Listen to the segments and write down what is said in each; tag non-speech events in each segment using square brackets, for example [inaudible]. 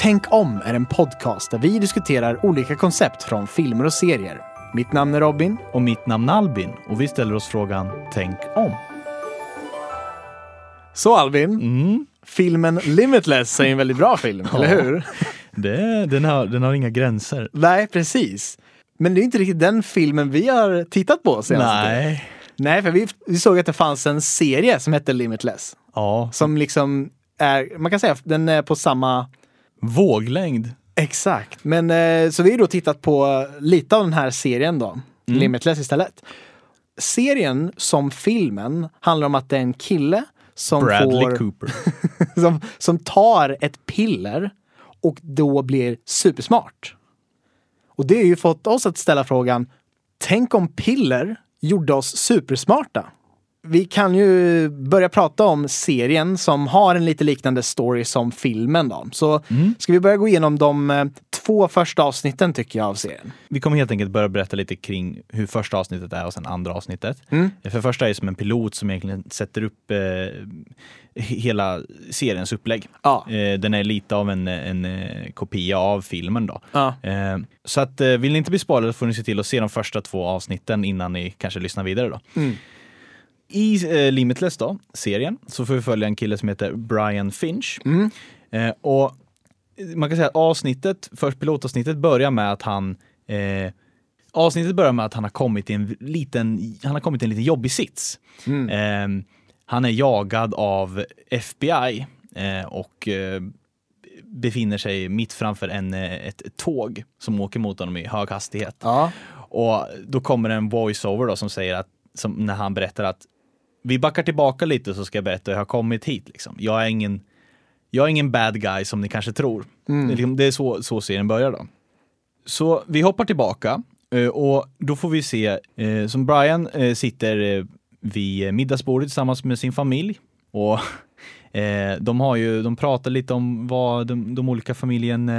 Tänk om är en podcast där vi diskuterar olika koncept från filmer och serier. Mitt namn är Robin. Och mitt namn är Albin och vi ställer oss frågan Tänk om. Så Albin, Mm. filmen Limitless är en väldigt bra film, [laughs] eller hur? Det, den, har, den har inga gränser. Nej, precis. Men det är inte riktigt den filmen vi har tittat på senaste tiden. Nej. Nej, för vi, vi såg att det fanns en serie som hette Limitless. Ja, Som liksom är, man kan säga, den är på samma våglängd. Exakt. Men eh, så vi har då tittat på lite av den här serien då. Mm. Limitless istället. Serien som filmen handlar om att det är en kille som, Bradley får, Cooper. [laughs] som, som tar ett piller och då blir supersmart. Och det har ju fått oss att ställa frågan, tänk om piller gjorde oss supersmarta? Vi kan ju börja prata om serien som har en lite liknande story som filmen då. Så ska vi börja gå igenom de eh, två första avsnitten tycker jag av serien. Vi kommer helt enkelt börja berätta lite kring hur första avsnittet är och sen andra avsnittet. Mm. För första är det som en pilot som egentligen sätter upp eh, hela seriens upplägg. Ja. Eh, den är lite av en, en eh, kopia av filmen då. Ja. Eh, så att eh, vill ni inte bli spoilade får ni se till att se de första två avsnitten innan ni kanske lyssnar vidare då. Mm. I eh, Limitless då, serien, så får vi följa en kille som heter Brian Finch. Mm. Eh, och man kan säga att avsnittet, först pilotavsnittet börjar med att han eh, Avsnittet börjar med att han har kommit i en liten, han har kommit i en liten jobbig sits. Mm. Eh, han är jagad av FBI eh, och eh, befinner sig mitt framför en, eh, ett tåg som åker mot honom i hög hastighet. Ja. Och då kommer en voiceover då som säger att, som när han berättar att vi backar tillbaka lite så ska jag berätta hur jag har kommit hit. Liksom. Jag är ingen jag är ingen bad guy som ni kanske tror. Det är, liksom, det är så, så serien börjar då. Så vi hoppar tillbaka eh, och då får vi se eh, som Brian eh, sitter vid middagsbordet tillsammans med sin familj. Och [laughs] de har ju, de pratar lite om vad de, de olika familjen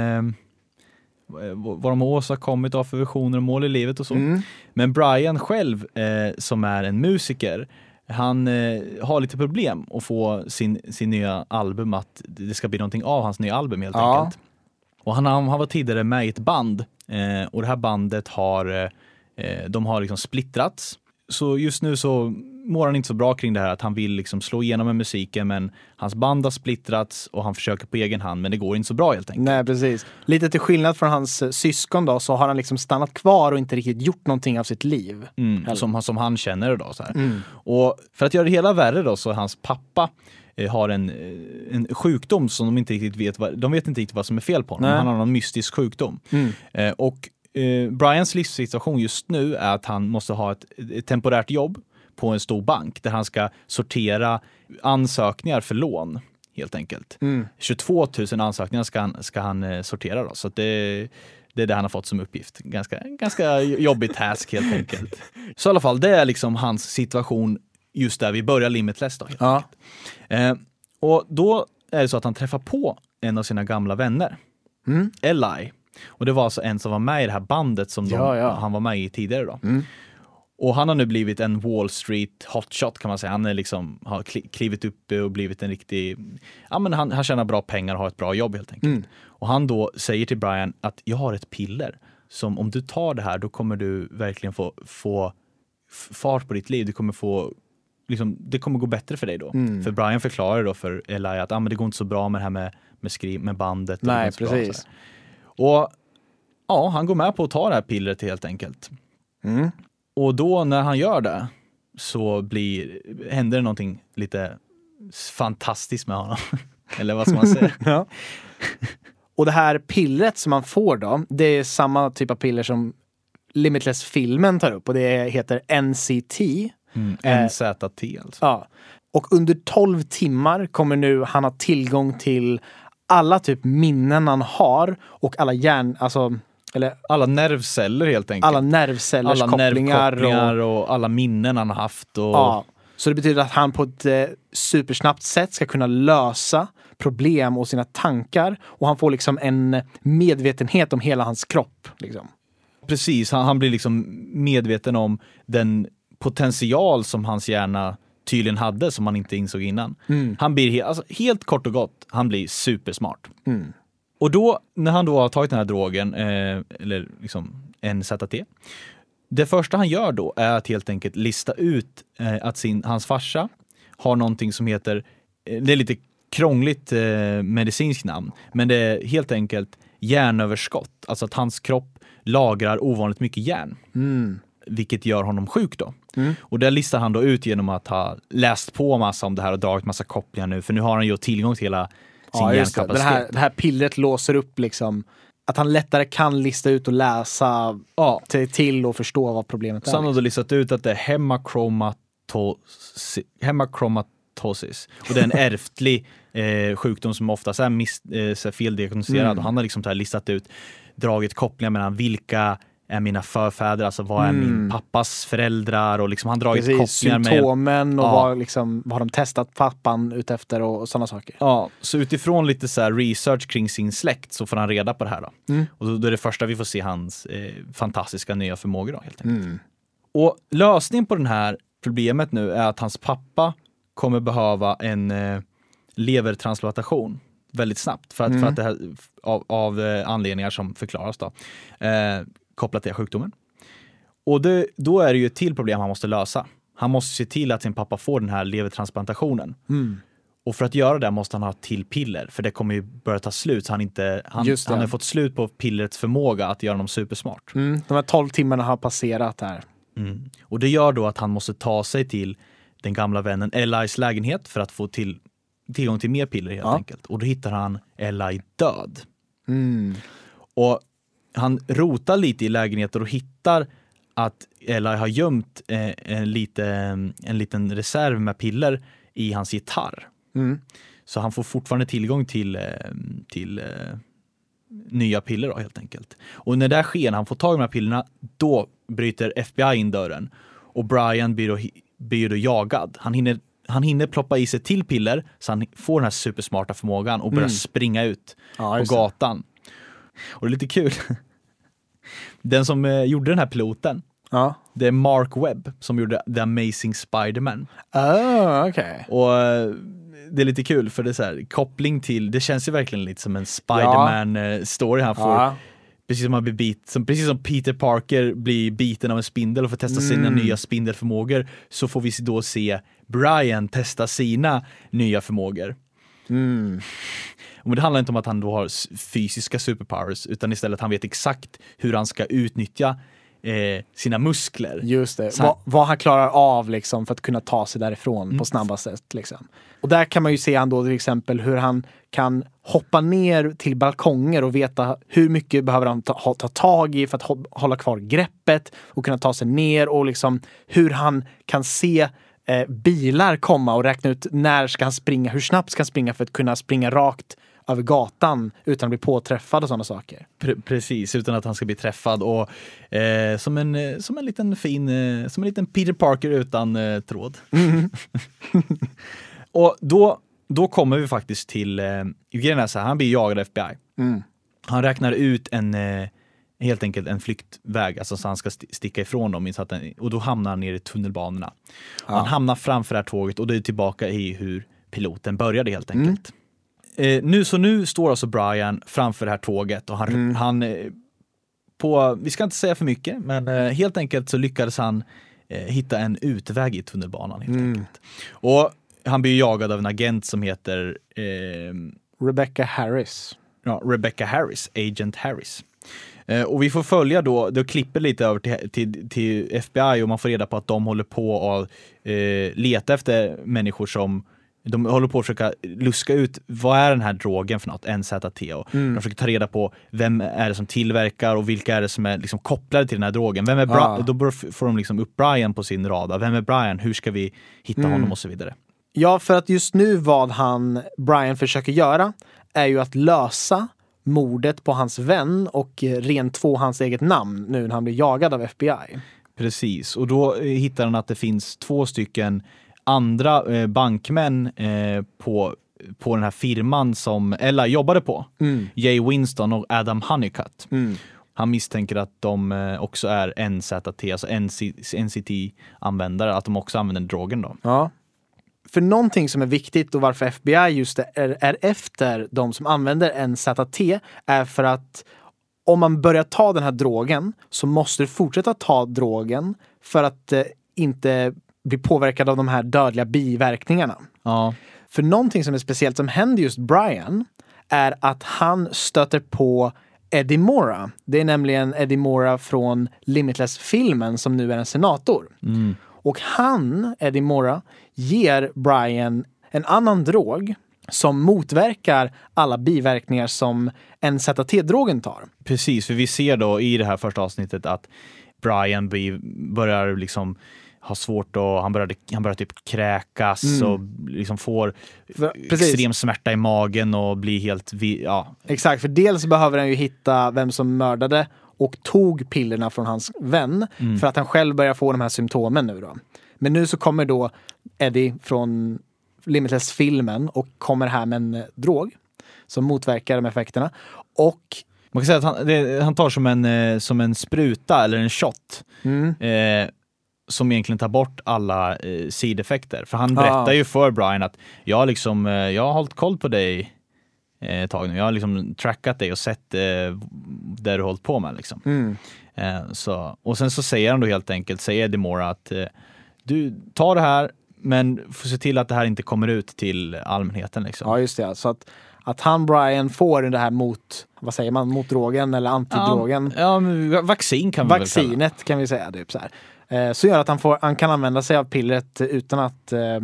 vad de har åstadkommit av för visioner och mål i livet och så. Mm. Men Brian själv, som är en musiker, han eh, har lite problem att få sin, sin nya album att det ska bli någonting av hans nya album helt Ja. enkelt. Och han, han var tidigare med i ett band eh, och det här bandet har, eh, eh, de har liksom splittrats. Så just nu så mår han inte så bra kring det här att han vill liksom slå igenom med musiken men hans band har splittrats och han försöker på egen hand men det går inte så bra helt enkelt. Nej, precis. Lite till skillnad från hans eh, syskon då så har han liksom stannat kvar och inte riktigt gjort någonting av sitt liv. Mm, som, han- som han känner det då. Så. Mm. Och för att göra det hela värre då så hans pappa eh, har en, eh, en sjukdom som de inte riktigt vet vad, de vet inte riktigt vad som är fel på honom. Nej. Han har någon mystisk sjukdom. Mm. Och eh, Brians livssituation just nu är att han måste ha ett, ett temporärt jobb på en stor bank där han ska sortera ansökningar för lån helt enkelt. Mm. 22 000 ansökningar ska han, ska han eh, sortera då, så det, det är det han har fått som uppgift. Ganska, ganska jobbig task helt enkelt. Så i alla fall, det är liksom hans situation just där vi börjar Limitless då. Ja. Eh, och då är det så att han träffar på en av sina gamla vänner, Mm. Eli. Och det var alltså en som var med i det här bandet som de, Ja, ja. han var med i tidigare då. Mm. Och han har nu blivit en Wall Street hotshot kan man säga. Han är liksom, har kli- klivit upp och blivit en riktig, ja men han, han tjänar bra pengar och har ett bra jobb helt enkelt. Mm. Och han då säger till Brian att jag har ett piller som om du tar det här då kommer du verkligen få, få fart på ditt liv. Du kommer få Liksom, det kommer gå bättre för dig då. Mm. För Brian förklarar då för Eli att ah, men det går inte så bra med det här med, med, skriv, med bandet. Nej, precis. så. Och ja, han går med på att ta det här pillret helt enkelt. Mm. Och då när han gör det så blir, händer det någonting lite fantastiskt med honom. [laughs] Eller vad ska man säga? [laughs] Ja. Och det här pillret som man får då, det är samma typ av piller som Limitless-filmen tar upp och det heter NCT. Mm. Eh, NZT alltså. Ja. Och under 12 timmar kommer nu han ha tillgång till alla typ minnen han har och alla hjärn, alltså, eller Alla nervceller helt enkelt. alla nervcellers alla kopplingar. Och, och... alla minnen han har haft. Och... ja. Så det betyder att han på ett eh, supersnabbt sätt ska kunna lösa problem och sina tankar och han får liksom en medvetenhet om hela hans kropp. Liksom. Precis, han, han blir liksom medveten om den potential som hans hjärna tydligen hade som man inte insåg innan. Han blir he- alltså, helt kort och gott, han blir supersmart. Mm. Och då, när han då har tagit den här drogen, eh, eller liksom NZT, det första han gör då är att helt enkelt lista ut eh, att sin, hans farsa har någonting som heter, eh, det är lite krångligt eh, medicinskt namn, men det är helt enkelt järnöverskott, alltså att hans kropp lagrar ovanligt mycket järn. Mm. Vilket gör honom sjuk då. Mm. Och det listar han då ut genom att ha läst på massa om det här och dragit massa kopplingar nu, för nu har han ju tillgång till hela sin Ja, just det. Det hjärnkapacitet. här, det här pillret låser upp liksom att han lättare kan lista ut och läsa Ja, till, och förstå vad problemet så är. han har då listat ut att det är hemachromatosis, hemachromatosis. Och det är en [laughs] ärftlig eh, sjukdom som oftast är mis, eh, så feldiagnostiserad. Mm. Och han har liksom så listat ut, dragit kopplingar mellan vilka är mina förfäder, alltså vad är Mm. min pappas föräldrar och liksom han dragit Precis, kopplingar med symptomen och Ja. vad, liksom, vad har de testat pappan utefter och, och sådana saker. Ja, så utifrån lite så här research kring sin släkt så får han reda på det här då. Mm. Och då, är det första vi får se hans eh, fantastiska nya förmågor då helt enkelt. Mm. Och lösningen på det här problemet nu är att hans pappa kommer behöva en eh, levertransplantation väldigt snabbt för att, för Mm. att det här, av, av eh, anledningar som förklaras då, eh, kopplat till sjukdomen. Och det, då är det ju ett till problem han måste lösa. Han måste se till att sin pappa får den här levertransplantationen. Mm. Och för att göra det måste han ha till piller, för det kommer ju börja ta slut. Så han, inte, han, han har fått slut på pillerets förmåga att göra honom supersmart. Mm. De här 12 timmarna har passerat här. Mm. Och det gör då att han måste ta sig till den gamla vännen Elis lägenhet för att få till, tillgång till mer piller helt Ja. enkelt. Och då hittar han Eli död. Mm. Och han rotar lite i lägenheten och hittar att Eli har gömt eh, en, lite, en liten reserv med piller i hans gitarr. Mm. Så han får fortfarande tillgång till, eh, till eh, nya piller då, helt enkelt. Och när det sker, när han får tag i de här pillerna, då bryter FBI in dörren. Och Brian blir då, blir då jagad. Han hinner, han hinner ploppa i sig till piller så han får den här supersmarta förmågan och börjar Mm. springa ut Ja, på gatan. Och det är lite kul. [laughs] Den som eh, gjorde den här piloten, Ja. det är Mark Webb som gjorde The Amazing Spider-Man. Oh, okej. Och eh, det är lite kul för det är så här, koppling till, det känns ju verkligen lite som en Spider-Man-story han får. Ja. Precis som, han blir bit, som, precis som Peter Parker blir biten av en spindel och får testa sina Mm. nya spindelförmågor så får vi då se Brian testa sina nya förmågor. Mm. Men det handlar inte om att han då har fysiska superpowers utan istället att han vet exakt hur han ska utnyttja eh, sina muskler. Just det. Så här- Vad, han klarar av liksom för att kunna ta sig därifrån Mm. på snabba sätt. Liksom. Och där kan man ju se han då till exempel hur han kan hoppa ner till balkonger och veta hur mycket behöver han ta, ta tag i för att hå- hålla kvar greppet och kunna ta sig ner och liksom hur han kan se eh, bilar komma och räkna ut när ska han springa, hur snabbt ska han springa för att kunna springa rakt över gatan utan att bli påträffad och sådana saker. Pre- precis, utan att han ska bli träffad och eh, som, en, eh, som en liten fin, eh, som en liten Peter Parker utan eh, tråd. [laughs] och då, då kommer vi faktiskt till, eh, grejen är så här, han blir jagad av FBI. Mm. Han räknar ut en, eh, helt enkelt en flyktväg, alltså så han ska sti- sticka ifrån dem, så att den, och då hamnar han nere i tunnelbanorna. Och Han hamnar framför det här tåget och det är tillbaka i hur piloten började helt enkelt. Eh, nu, så nu står alltså Brian framför det här tåget och han, han eh, på, vi ska inte säga för mycket, men eh, helt enkelt så lyckades han eh, hitta en utväg i tunnelbanan helt enkelt. Och han blir jagad av en agent som heter eh, Rebecca Harris. ja, Rebecca Harris, Agent Harris. Eh, och vi får följa då, då klipper lite över till, till, till FBI och man får reda på att de håller på att eh, leta efter människor som de håller på att försöka luska ut vad är den här drogen för något, NZT. Och De försöker ta reda på vem är det som tillverkar och vilka är det som är liksom kopplade till den här drogen. Vem är Bra- Ah. Då får de liksom upp Brian på sin radar. Vem är Brian? Hur ska vi hitta honom och så vidare. Ja, för att just nu vad han, Brian försöker göra är ju att lösa mordet på hans vän och eh, rent två hans eget namn nu när han blir jagad av FBI. Precis, och då eh, hittar han att det finns två stycken andra eh, bankmän på, på den här firman som Ella jobbade på. Jay Winston och Adam Honeycutt. Han misstänker att de också är NZT, alltså NC, NCT-användare, att de också använder drogen då. Ja. För någonting som är viktigt och varför FBI just är, är efter de som använder NZT är för att om man börjar ta den här drogen så måste du fortsätta ta drogen för att eh, inte bli påverkad av de här dödliga biverkningarna. Ja. För någonting som är speciellt som händer just Brian är att han stöter på Eddie Mora. Det är nämligen Eddie Mora från Limitless-filmen som nu är en senator. Och han, Eddie Mora, ger Brian en annan drog som motverkar alla biverkningar som NZT-drogen tar. Precis, för vi ser då i det här första avsnittet att Brian börjar liksom ha svårt och han börjar, han börjar typ kräkas och liksom får precis. extrem smärta i magen och blir helt, ja, Exakt, för dels behöver han ju hitta vem som mördade och tog pillerna från hans vän för att han själv börjar få de här symptomen nu då. Men nu så kommer då Eddie från Limitless-filmen och kommer här med en eh, drog som motverkar de effekterna. Och Man kan säga att han, det, han tar som en, eh, som en spruta eller en shot. Eh, som egentligen tar bort alla eh, sideffekter. För han berättar Ah. ju för Brian att jag, liksom, eh, jag har hållit koll på dig ett tag nu. Jag har liksom trackat dig och sett eh, där du hållit på med. Liksom. mm, Eh, så, och sen så säger han då helt enkelt, säger Eddie Moore att eh, du tar det här men får se till att det här inte kommer ut till allmänheten. Liksom. ja, just det. Så att, att han, Brian, får det här mot, vad säger man, mot drogen eller antidrogen. Ja, ja, vaccin kan vi väl kalla det. Vaccinet kan vi säga. Typ så, här. Eh, så gör att han, får, han kan använda sig av pillret utan att eh,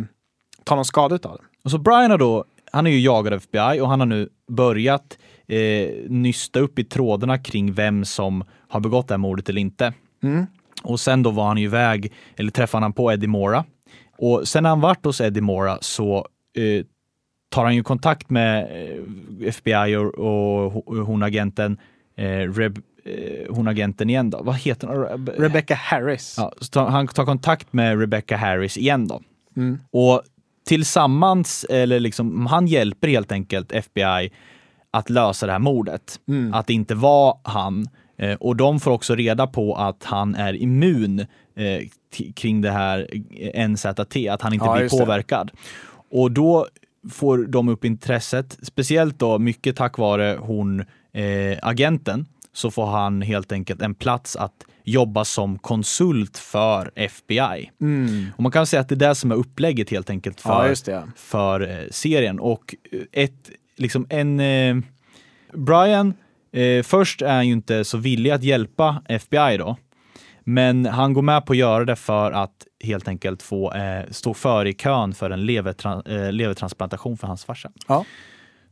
ta någon skada utav det. Och så Brian har då, han är ju jagad av FBI och han har nu börjat eh, nysta upp i trådarna kring vem som har begått det här mordet eller inte. Och sen då var han ju iväg, eller träffade han på Eddie Mora. Och sen när han varit hos Eddie Mora så eh, tar han ju kontakt med eh, FBI och, och ho- hon agenten, eh, Reb, eh, hon agenten igen då. Vad heter hon? Rebecca Harris. Ja, tar, han tar kontakt med Rebecca Harris igen då. Mm. Och tillsammans, eller liksom, han hjälper helt enkelt FBI att lösa det här mordet. Mm. Att det inte var han. Eh, och de får också reda på att han är immun eh, kring det här NZT, att han inte Ja, blir just det. påverkad. Och då får de upp intresset, speciellt då mycket tack vare hon, eh, agenten, så får han helt enkelt en plats att jobba som konsult för FBI. Och man kan säga att det är det som är upplägget helt enkelt Mm. Ja, för, det. för eh, serien. Och eh, ett, liksom en... Eh, Brian, eh, först är han ju inte så villig att hjälpa FBI då. Men han går med på att göra det för att helt enkelt få eh, stå före i kön för en levertran- eh, levertransplantation för hans farsa. Ja.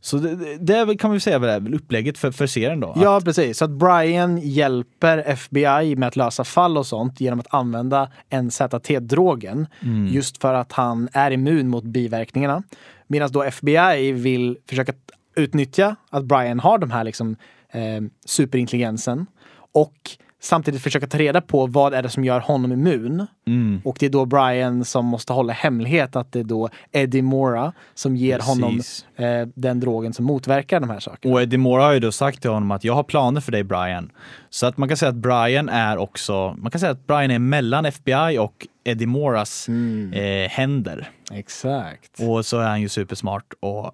Så det, det- kan vi säga är väl upplägget för, för serien då. Ja, precis. Så att Brian hjälper FBI med att lösa fall och sånt genom att använda NZT-drogen. Just för att han är immun mot biverkningarna. Medan då FBI vill försöka utnyttja att Brian har de här liksom, eh, superintelligensen. Och samtidigt försöka ta reda på vad är det som gör honom immun. Mm. Och det är då Brian som måste hålla hemlighet att det är då Eddie Mora som ger honom Precis. eh, den drogen som motverkar de här sakerna. Och Eddie Moore har ju då sagt till honom att jag har planer för dig Brian. Så att man kan säga att Brian är också, man kan säga att Brian är mellan FBI och Eddie Moras eh, händer. Exakt. Och så är han ju supersmart och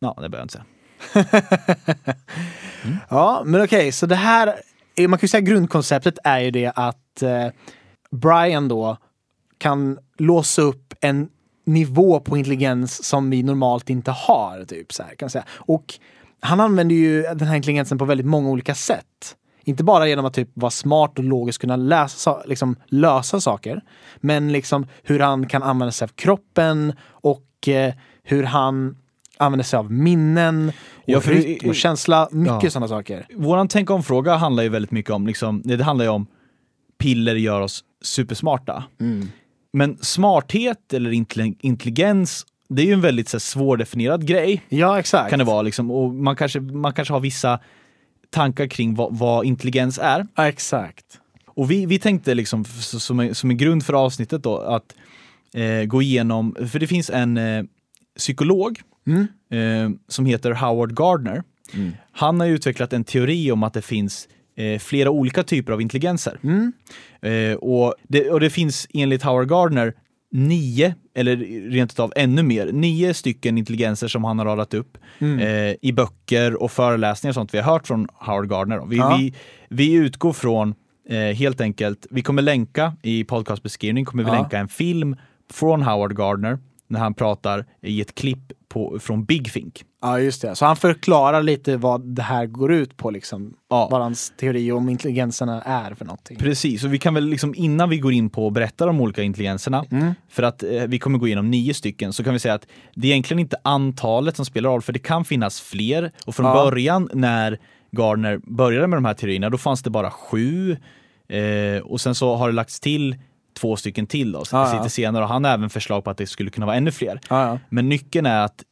ja, det behöver jag inte säga. [laughs] Ja, men okej, så det här, är- Eh, man kan ju säga grundkonceptet är ju det att eh, Brian då kan låsa upp en nivå på intelligens som vi normalt inte har. Typ, så här, kan säga. Och han använder ju den här intelligensen på väldigt många olika sätt. Inte bara genom att typ vara smart och logiskt kunna läsa, liksom, lösa saker. Men liksom hur han kan använda sig av kroppen och eh, hur han använder sig av minnen och Ja, för- rytm och känsla. Mycket Ja. sådana saker. Våran tänk om-fråga handlar ju väldigt mycket om, liksom, det handlar ju om piller gör oss supersmarta. Men smarthet eller intelli- intelligens, det är ju en väldigt så här, svårdefinierad grej. Ja, exakt. kan det vara liksom. Och man kanske, man kanske har vissa tankar kring vad, vad intelligens är. Ja, exakt. Och vi, vi tänkte liksom som en, som en grund för avsnittet då att eh, gå igenom, för det finns en eh, psykolog eh, som heter Howard Gardner. Han har utvecklat en teori om att det finns eh, flera olika typer av intelligenser. Eh, och, det, och det finns enligt Howard Gardner nio, eller rent utav ännu mer, nio stycken intelligenser som han har radat upp Mm. eh, i böcker och föreläsningar och sånt vi har hört från Howard Gardner. Vi, Ja. vi, vi utgår från eh, helt enkelt, vi kommer länka i podcastbeskrivningen, kommer vi Ja. länka en film från Howard Gardner när han pratar i ett klipp på, från Big Think. Ja, just det. Så han förklarar lite vad det här går ut på, liksom. Ja. Vad hans teori om intelligenserna är för någonting. Precis, och vi kan väl liksom innan vi går in på att berätta de olika intelligenserna, Mm. för att eh, vi kommer gå igenom nio stycken, så kan vi säga att det är egentligen inte antalet som spelar roll, för det kan finnas fler. Och från Ja. början när Gardner började med de här teorierna, då fanns det bara sju. Eh, och sen så har det lagts till två stycken till då, så Ja, ja. lite senare. Och han har även förslag på att det skulle kunna vara ännu fler. Ja, ja. Men nyckeln är att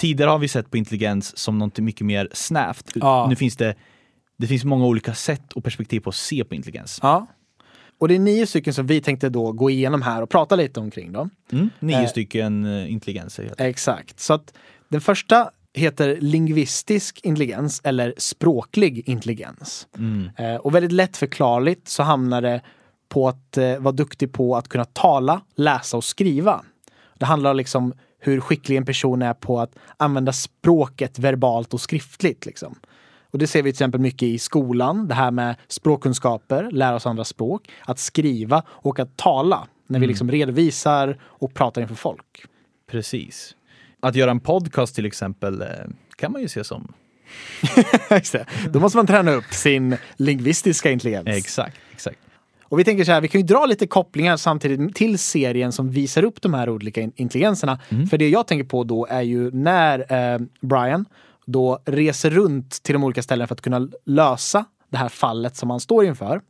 tidigare har vi sett på intelligens som något mycket mer snävt. Ja. Nu finns det, det finns många olika sätt och perspektiv på att se på intelligens. ja. Och det är nio stycken som vi tänkte då gå igenom här och prata lite omkring. Då. Mm, nio Eh. stycken eh, intelligenser. Exakt. Så att den första heter lingvistisk intelligens eller språklig intelligens. Mm. Eh, och väldigt lätt förklarligt så hamnar det på att eh, vara duktig på att kunna tala, läsa och skriva. Det handlar liksom hur skicklig en person är på att använda språket verbalt och skriftligt. Liksom. Och det ser vi till exempel mycket i skolan, det här med språkkunskaper, lära oss andra språk, att skriva och att tala när vi liksom redovisar och pratar inför folk. Precis. Att göra en podcast till exempel eh, kan man ju se som. [laughs] Då måste man träna upp sin lingvistiska intelligens. Exakt, exakt. Och vi tänker så här, vi kan ju dra lite kopplingar samtidigt till serien som visar upp de här olika in- intelligenserna. För det jag tänker på då är ju när eh, Brian då reser runt till de olika ställena för att kunna lösa det här fallet som han står inför.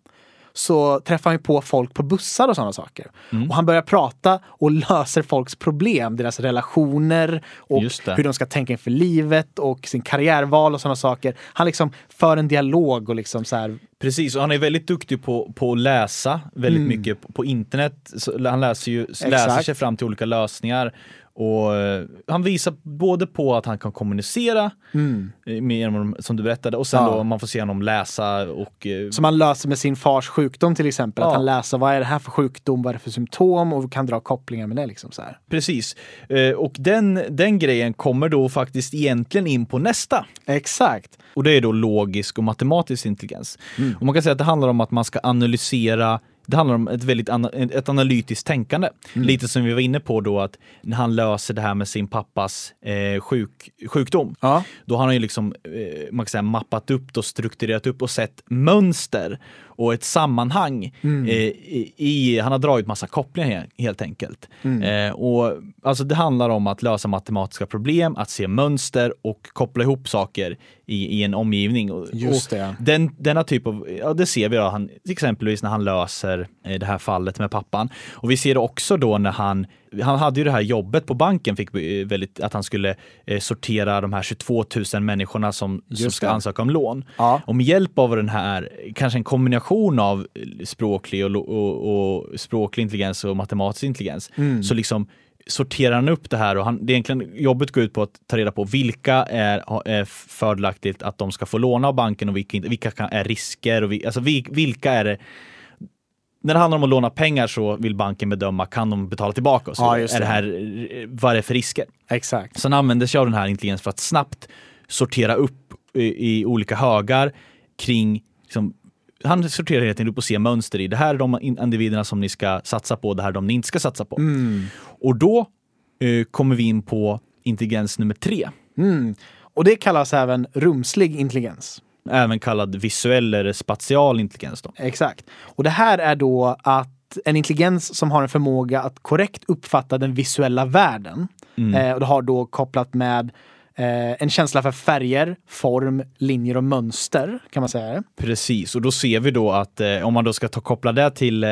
Så träffar han ju på folk på bussar och sådana saker. Och han börjar prata och [laughs] löser folks problem, deras relationer och hur de ska tänka inför livet och sin karriärval och sådana saker. Han liksom för en dialog och liksom så här Precis, och han är väldigt duktig på, på att läsa väldigt mycket på, på internet. Så han läser, ju, läser Exakt. sig fram till olika lösningar. Och eh, han visar både på att han kan kommunicera eh, med som du berättade och sen Ja. då man får se honom läsa och eh, Som han löser med sin fars sjukdom till exempel. Ja. Att han läser vad är det här för sjukdom, vad är det för symptom och kan dra kopplingar med det. Liksom så här. Precis. Och den, den grejen kommer då faktiskt egentligen in på nästa. Exakt. Och det är då logisk och matematisk intelligens. Och man kan säga att det handlar om att man ska analysera det handlar om ett väldigt ana ett analytiskt tänkande. Lite som vi var inne på då att när han löser det här med sin pappas eh, sjuk sjukdom. Ja. Då har han ju liksom eh, man kan säga, mappat upp och strukturerat upp och sett mönster och ett sammanhang. Mm. Eh, i, han har dragit massa kopplingar he- helt enkelt. Mm. Eh, och, alltså det handlar om att lösa matematiska problem, att se mönster och koppla ihop saker i, i en omgivning. Och, Just och det. Den, denna typ av, ja det ser vi då, han, exempelvis när han löser eh, det här fallet med pappan. Och vi ser det också då när han, han hade ju det här jobbet på banken, fick eh, väldigt, att han skulle eh, sortera de här 22 000 människorna som, som ska ansöka om lån. Ja. Och med hjälp av den här, kanske en kombination av eh, språklig, och, och, och språklig intelligens och matematisk intelligens, Mm. så liksom sorterar han upp det här och han, det är egentligen jobbet går ut på att ta reda på vilka är, är fördelaktigt att de ska få låna av banken och vilka, vilka är risker och vi, alltså vi, vilka är det när det handlar om att låna pengar så vill banken bedöma, kan de betala tillbaka? Så Ja, just är det. det här, vad är det för risker? Exakt. Sen använder sig av den här intelligensen för att snabbt sortera upp i, i olika högar kring liksom, han sorterar helt enkelt upp och ser mönster i. Det här är de in- individerna som ni ska satsa på, det här är de ni inte ska satsa på. Mm. Och då eh, kommer vi in på intelligens nummer tre, Mm. Och det kallas även rumslig intelligens. Även kallad visuell eller spatial intelligens. Då. Exakt. Och det här är då att en intelligens som har en förmåga att korrekt uppfatta den visuella världen. Eh, och det har då kopplat med eh, en känsla för färger, form, linjer och mönster kan man säga. Precis, och då ser vi då att eh, om man då ska ta koppla det till, eh,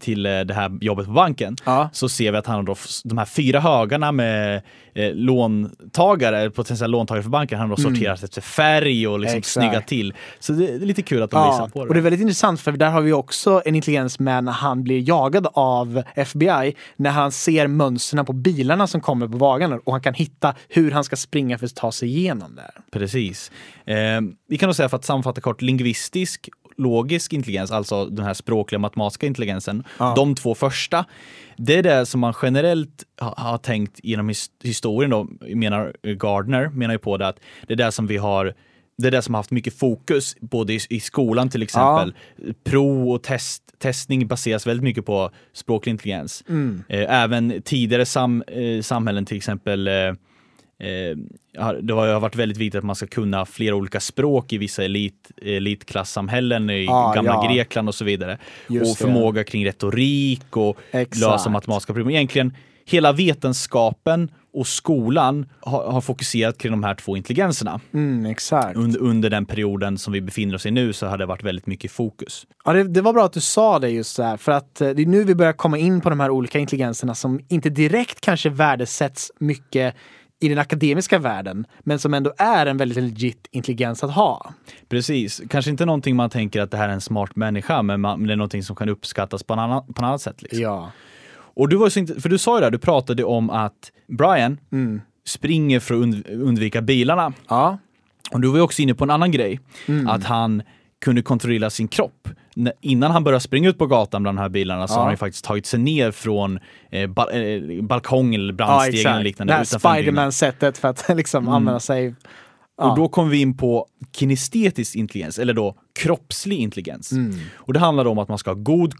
till eh, det här jobbet på banken, Ja. så ser vi att han har då de här fyra högarna med eh, låntagare, potentiella låntagare för banken, han har då sorterat efter färg och liksom Mm. Exakt. snyggat till. Så det är lite kul att de visar Ja, på det. och det är väldigt intressant för där har vi också en intelligens med när han blir jagad av FBI. När han ser mönstren på bilarna som kommer på vägarna och han kan hitta hur han ska springa för att ta sig igenom det. här. Precis. Eh, vi kan då säga för att sammanfatta kort, lingvistisk, logisk intelligens, alltså den här språkliga matematiska intelligensen, Ja. de två första, det är det som man generellt ha- har tänkt genom his- historien då, menar Gardner, menar ju på det att det är det som vi har det är det som har haft mycket fokus, både i, i skolan till exempel. Prov och test, testning baseras väldigt mycket på språklig intelligens. Mm. Eh, även tidigare sam, eh, samhällen, till exempel eh, det har varit väldigt viktigt att man ska kunna flera olika språk i vissa elit, elitklassamhällen i Ah, gamla ja. Grekland och så vidare. Just och det. förmåga kring retorik och Exakt. lösa matematiska problem. Egentligen hela vetenskapen och skolan har, har fokuserat kring de här två intelligenserna. Mm, exakt. Under, under den perioden som vi befinner oss i nu så har det varit väldigt mycket fokus. Ja, det, det var bra att du sa det just här, för att eh, det är nu vi börjar komma in på de här olika intelligenserna som inte direkt kanske värdesätts mycket i den akademiska världen, men som ändå är en väldigt legit intelligens att ha. Precis, kanske inte någonting man tänker att det här är en smart människa, men, man, men det är någonting som kan uppskattas på, en annan, på annat sätt. Liksom. Ja. Och du var så inte, för du sa ju det, du pratade om att Brian Mm. springer för att und, undvika bilarna. Ja. Och du var ju också inne på en annan grej, Mm. att han kunde kontrollera sin kropp. Innan han började springa ut på gatan bland de här bilarna så Ja. har han ju faktiskt tagit sig ner från eh, ba eh, balkong eller Ja, brandstegen eller exakt. liknande. Det här. Spiderman-sättet för att [laughs] liksom använda sig. Ja. Och då kommer vi in på kinestetisk intelligens, eller då kroppslig intelligens. Mm. Och det handlar om att man ska ha god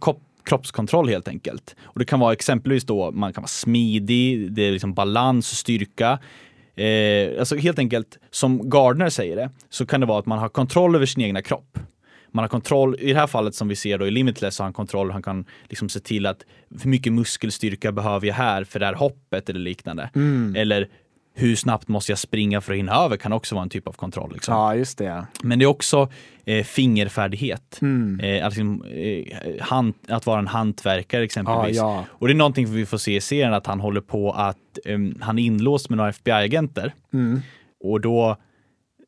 kroppskontroll helt enkelt. Och det kan vara exempelvis då, man kan vara smidig, det är liksom balans styrka. Eh, alltså helt enkelt, som Gardner säger det, så kan det vara att man har kontroll över sin egna kropp. Man har kontroll, i det här fallet som vi ser då i Limitless, så har han kontroll, han kan liksom se till att hur mycket muskelstyrka behöver jag här för det här hoppet eller liknande. Mm. Eller hur snabbt måste jag springa för att hinna över kan också vara en typ av kontroll. Liksom. ja, just det. Men det är också eh, fingerfärdighet. Mm. Eh, alltså, eh, hand, att vara en hantverkare Ja, exempelvis. ja. Och det är någonting vi får se i serien att han håller på att em, han är inlåst med några FBI-agenter. Mm. Och då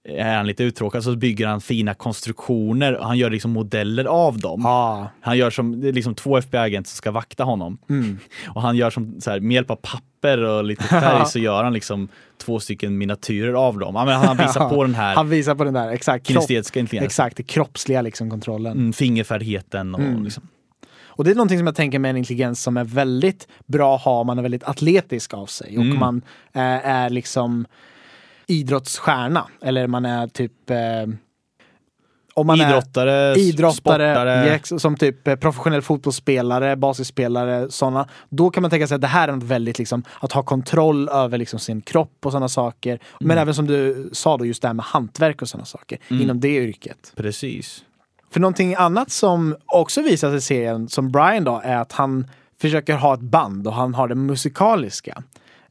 är han lite uttråkad så bygger han fina konstruktioner och han gör liksom modeller av dem. Ja. Han gör som, det är liksom två FBI-agenter som ska vakta honom. Mm. [laughs] Och han gör som så här, med hjälp av papper och lite färg [laughs] så gör han liksom två stycken miniatyrer av dem. Men han visar [laughs] på den här Han visar på den där, exakt. Kropp, kinestetiska intelligensen. exakt, kroppsliga liksom kontrollen. Mm, fingerfärdigheten och Mm. liksom. Och det är någonting som jag tänker med en intelligens som är väldigt bra att ha man är väldigt atletisk av sig och Mm. man eh, är liksom idrottsstjärna eller man är typ eh, om man idrottare, är idrottare, sportare. som typ eh, professionell fotbollsspelare, basisspelare, sådana. Då kan man tänka sig att det här är något väldigt liksom att ha kontroll över liksom sin kropp och sådana saker. Men Mm. även som du sa då, just det här med hantverk och sådana saker inom det yrket. Precis. För någonting annat som också visas i serien, som Brian då, är att han försöker ha ett band och han har det musikaliska.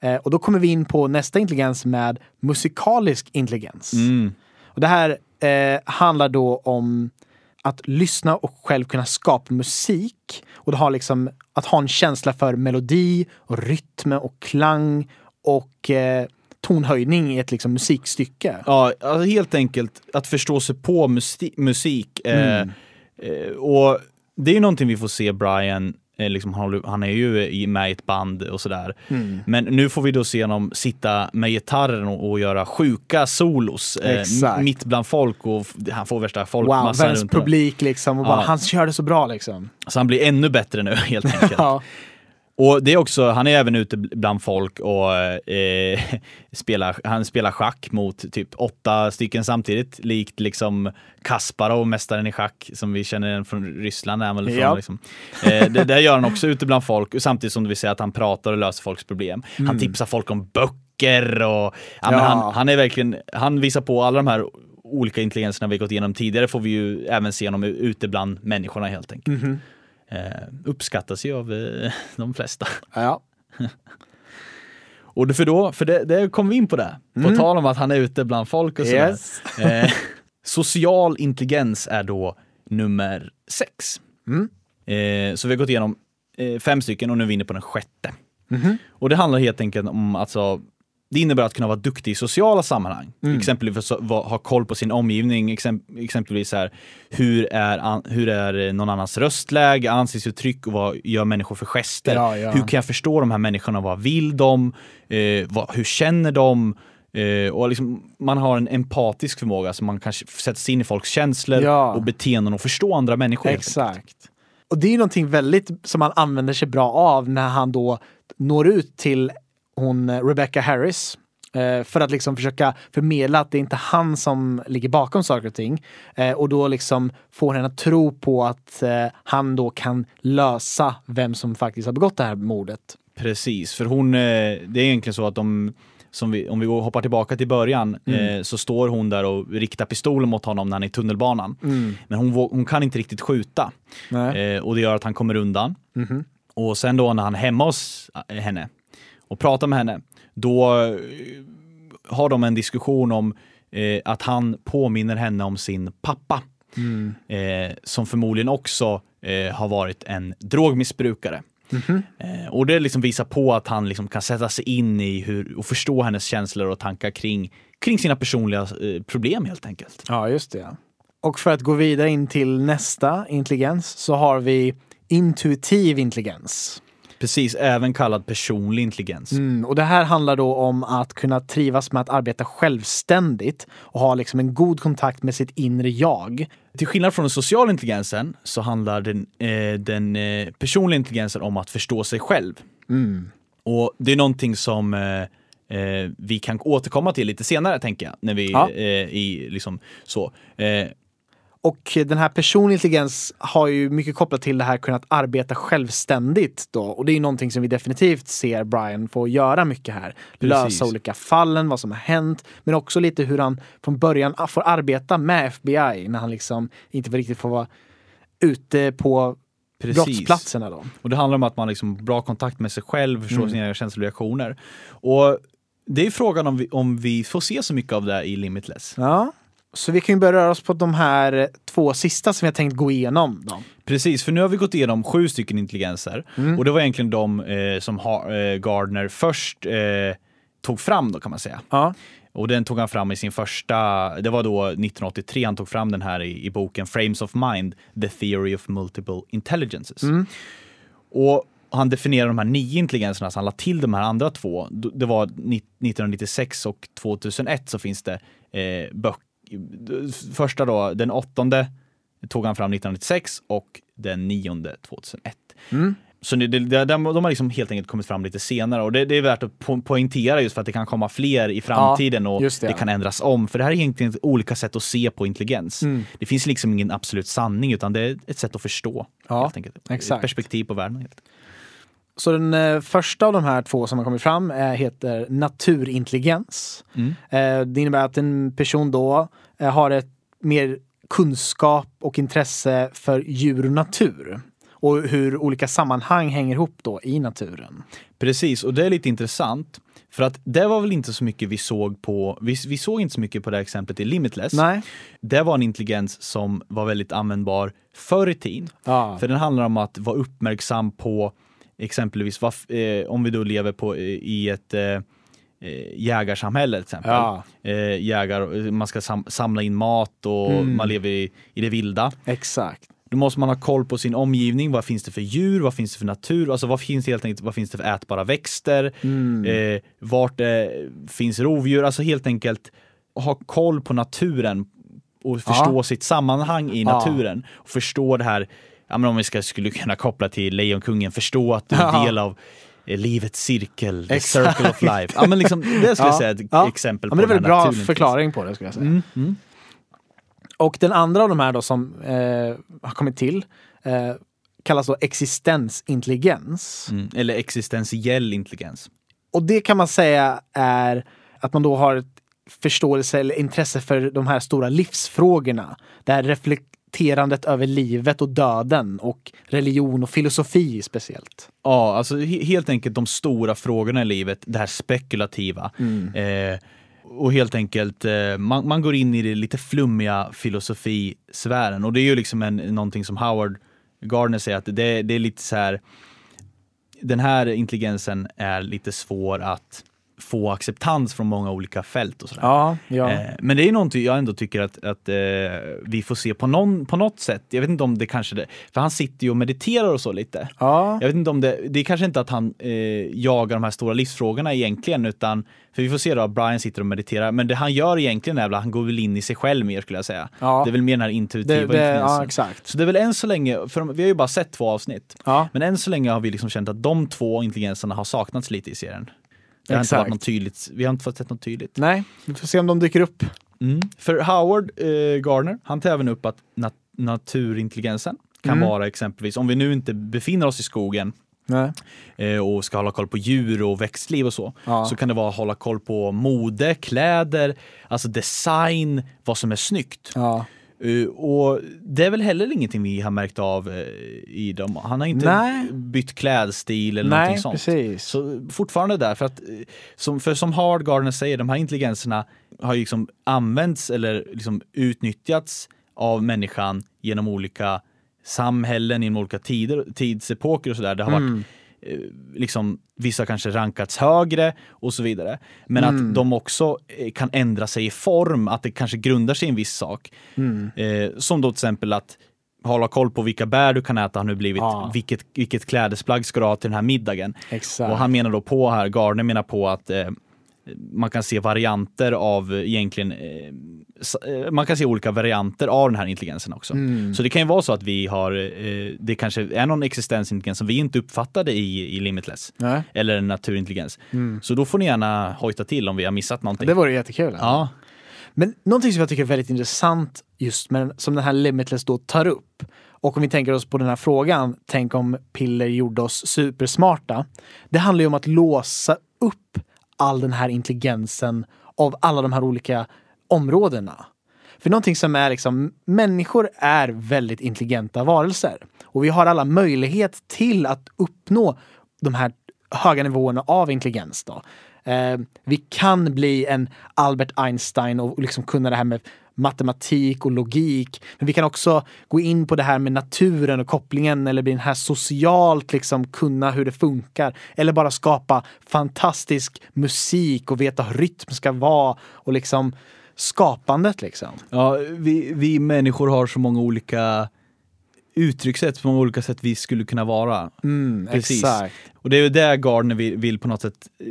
Eh, och då kommer vi in på nästa intelligens med musikalisk intelligens. Mm. Och det här eh, handlar då om att lyssna och själv kunna skapa musik. Och det har liksom att ha en känsla för melodi och rytm och klang och eh, tonhöjning i ett liksom musikstycke. Ja, alltså helt enkelt att förstå sig på musti- musik. Eh, Mm. eh, och det är ju någonting vi får se Brian, liksom, han, är ju i- med i ett band och sådär. Mm. Men nu får vi då se honom sitta med gitarren och, och göra sjuka solos eh, mitt bland folk och han får värsta Wow, folkmassan världens runt publik liksom. Och bara, Ja. Han kör det så bra liksom. Så han blir ännu bättre nu [laughs] helt enkelt. Ja. Och det är också, han är även ute bland folk och eh, [laughs] spelar, han spelar schack mot typ åtta stycken samtidigt, likt liksom Kasparov, mästaren i schack, som vi känner igen från Ryssland. Är han från, Ja. liksom. eh, det, det gör han också ute bland folk, samtidigt som det vill säga att han pratar och löser folks problem. Han Mm. tipsar folk om böcker och ja, Ja. han, han är verkligen, han visar på alla de här olika intelligenserna vi gått igenom tidigare får vi ju även se honom ute bland människorna helt enkelt. Mhm. Eh, uppskattas ju av eh, [laughs] de flesta. Ja. [laughs] Och för då, för det, det kom vi in på det. På tal om att han är ute bland folk och sådär. Mm. Yes. [laughs] Eh, social intelligens är då nummer sex. Mm. Eh, så vi har gått igenom eh, fem stycken och nu är vi inne på den sjätte. Mhm. Och det handlar helt enkelt om alltså det innebär att kunna vara duktig i sociala sammanhang. Mm. Exempelvis ha koll på sin omgivning, exemp exempelvis här, hur, är hur är någon annans röstläge, ansiktsuttryck och vad gör människor för gester? Ja, ja. Hur kan jag förstå de här människorna? Vad vill de? Eh, vad, hur känner de? Eh, och liksom, man har en empatisk förmåga, så man kan sätta sig in i folks känslor Ja. och beteenden och förstå andra människor. Exakt. Och det är någonting väldigt som han använder sig bra av när han då når ut till hon eh, Rebecca Harris. eh, För att liksom försöka förmedla att det är inte han som ligger bakom saker och ting. Eh, Och då liksom får henne att tro på att han då kan lösa vem som faktiskt har begått det här mordet. Precis, för hon, det är egentligen så att de vi, om vi hoppar tillbaka till början eh, så står hon där och riktar pistolen mot honom när han är i tunnelbanan. Men hon, hon kan inte riktigt skjuta eh, och det gör att han kommer undan. Och sen då när han är hemma hos henne och pratar med henne, då eh, har de en diskussion om eh, att han påminner henne om sin pappa. Eh, som förmodligen också eh, har varit en drogmissbrukare. Eh, och det liksom visar på att han liksom kan sätta sig in i hur, och förstå hennes känslor och tankar kring, kring sina personliga eh, problem helt enkelt. Ja, just det. Och för att gå vidare in till nästa intelligens så har vi intuitiv intelligens. Precis, även kallad personlig intelligens. Mm, och det här handlar då om att kunna trivas med att arbeta självständigt och ha liksom en god kontakt med sitt inre jag. Till skillnad från den sociala intelligensen så handlar den, eh, den eh, personliga intelligensen om att förstå sig själv. Och det är någonting som eh, eh, vi kan återkomma till lite senare tänker jag. När vi Ja. eh, i liksom så. Och den här personlig intelligens har ju mycket kopplat till det här kunnat arbeta självständigt då. Och det är ju någonting som vi definitivt ser Brian få göra mycket här. Lösa Precis. olika fallen, vad som har hänt, men också lite hur han från början får arbeta med FBI när han liksom inte riktigt får vara ute på Precis. brottsplatserna då. Och det handlar om att man liksom har bra kontakt med sig själv, förstår Mm. sina känslor och reaktioner. Och det är frågan om vi, om vi får se så mycket av det i Limitless. Ja. Så vi kan ju börja röra oss på de här två sista som jag tänkt gå igenom. Då. Precis, för nu har vi gått igenom sju stycken intelligenser. Mm. Och det var egentligen de eh, som ha, eh, Gardner först eh, tog fram då kan man säga. Ja. Och den tog han fram i sin första, det var då 1983 han tog fram den här i, i boken Frames of Mind, The Theory of Multiple Intelligences. Och han definierar de här nio intelligenserna, så han la till de här andra två. Det var ni- 1996 och 2001 så finns det eh, böcker. Första då, den åttonde tog han fram 1996 och den nionde 2001. Så det, det, de har liksom helt enkelt kommit fram lite senare och det, det är värt att po poängtera just för att det kan komma fler i framtiden och just det. det. kan ändras om. För det här är egentligen olika sätt att se på intelligens. Det finns liksom ingen absolut sanning utan det är ett sätt att förstå. Ja, helt enkelt. exakt. Ett perspektiv på världen. Helt. Så den eh, första av de här två som har kommit fram eh, heter naturintelligens. Eh, det innebär att en person då har ett mer kunskap och intresse för djur och natur. Och hur olika sammanhang hänger ihop då i naturen. Precis, och det är lite intressant. För att det var väl inte så mycket vi såg på, vi, vi såg inte så mycket på det här exemplet i Limitless. Nej. Det var en intelligens som var väldigt användbar förr i tiden. Ja. För den handlar om att vara uppmärksam på exempelvis vad, eh, om vi då lever på, eh, i ett eh, eh, jägarsamhälle till exempel. Ja. Eh, jägar, man ska sam, samla in mat och man lever i, i det vilda. Exakt. Då måste man ha koll på sin omgivning. Vad finns det för djur? Vad finns det för natur? Alltså vad finns helt enkelt, vad finns det för ätbara växter? Eh, vart eh, finns rovdjur? Alltså helt enkelt ha koll på naturen och förstå Ja. sitt sammanhang i Ja. naturen. Och förstå det här, ja, men om vi ska, skulle kunna koppla till Lejonkungen, förstå att du är Ja. del av eh, livets cirkel, the Exakt. circle of life. Ja, men liksom, det skulle jag säga är ett Ja. exempel ja, men det är väl en bra förklaring på det skulle jag säga. Mm, mm. Och den andra av de här då som eh, har kommit till eh, kallas då existensintelligens. Mm. Eller existentiell intelligens. Och det kan man säga är att man då har ett förståelse eller intresse för de här stora livsfrågorna. Det här reflekterandet över livet och döden och religion och filosofi speciellt. Ja, alltså he- helt enkelt de stora frågorna i livet, det här spekulativa. Eh, och helt enkelt, eh, man, man går in i det lite flummiga filosofisfären. Och det är ju liksom en, någonting som Howard Gardner säger att det, det är lite så här den här intelligensen är lite svår att få acceptans från många olika fält och sådär. Ja, ja. Eh, men det är någonting jag ändå tycker att, att eh, vi får se på, någon, på något sätt. Jag vet inte om det kanske det, för han sitter ju och mediterar och så lite. ja. Jag vet inte om det, det är kanske inte att han eh, jagar de här stora livsfrågorna egentligen, utan för vi får se då att Brian sitter och mediterar, men det han gör egentligen är väl att han går väl in i sig själv mer skulle jag säga. Ja. Det är väl mer den här intuitiva Det, det, ja, exakt. Så det är väl än så länge, för vi har ju bara sett två avsnitt, men än så länge har vi liksom känt att de två intelligenserna har saknats lite i serien. Det har inte Exakt. varit något tydligt, vi har inte fått sett något tydligt. Nej, vi får se om de dyker upp. Mm. För Howard eh, Gardner, han tar även upp att nat naturintelligensen kan Mm. vara exempelvis, om vi nu inte befinner oss i skogen eh, och ska hålla koll på djur och växtliv och så, Ja. så kan det vara att hålla koll på mode, kläder, alltså design, vad som är snyggt. Ja. Eh, och det är väl heller ingenting vi har märkt av eh, i dem. Han har inte Nej. bytt klädstil eller Nej, någonting sånt. precis. Så fortfarande där, för att eh, som, för som Howard Gardner säger, de här intelligenserna har ju liksom använts eller liksom utnyttjats av människan genom olika samhällen, genom olika tider, tidsepoker och sådär. Det har Mm. varit liksom vissa kanske rankats högre och så vidare. Men Mm. att de också eh, kan ändra sig i form, att det kanske grundar sig i en viss sak. Mm. Eh, som då till exempel att hålla koll på vilka bär du kan äta har nu blivit, Ja. vilket, vilket klädesplagg ska du ha till den här middagen. Exakt. Och han menar då på här, Gardner menar på att eh, man kan se varianter av egentligen, eh, eh, man kan se olika varianter av den här intelligensen också. Mm. Så det kan ju vara så att vi har, eh, det kanske är någon existensintelligens som vi inte uppfattade i, i Limitless. Nej. Eller en naturintelligens. Mm. Så då får ni gärna hojta till om vi har missat någonting. Det vore jättekul. Ja, Men någonting som jag tycker är väldigt intressant just med, som den här Limitless då tar upp. Och om vi tänker oss på den här frågan, tänk om piller gjorde oss supersmarta. Det handlar ju om att låsa upp all den här intelligensen av alla de här olika områdena. För någonting som är liksom, människor är väldigt intelligenta varelser. Och vi har alla möjlighet till att uppnå de här höga nivåerna av intelligens. Då. Eh, vi kan bli en Albert Einstein och liksom kunna det här med matematik och logik. Men vi kan också gå in på det här med naturen och kopplingen eller bli den här socialt liksom kunna hur det funkar. Eller bara skapa fantastisk musik och veta hur rytm ska vara och liksom skapandet liksom. ja vi, vi människor har så många olika uttryckssätt, många olika sätt vi skulle kunna vara. Mm, Precis. Exakt. Och det är ju det Gardner vill, vill på något sätt eh,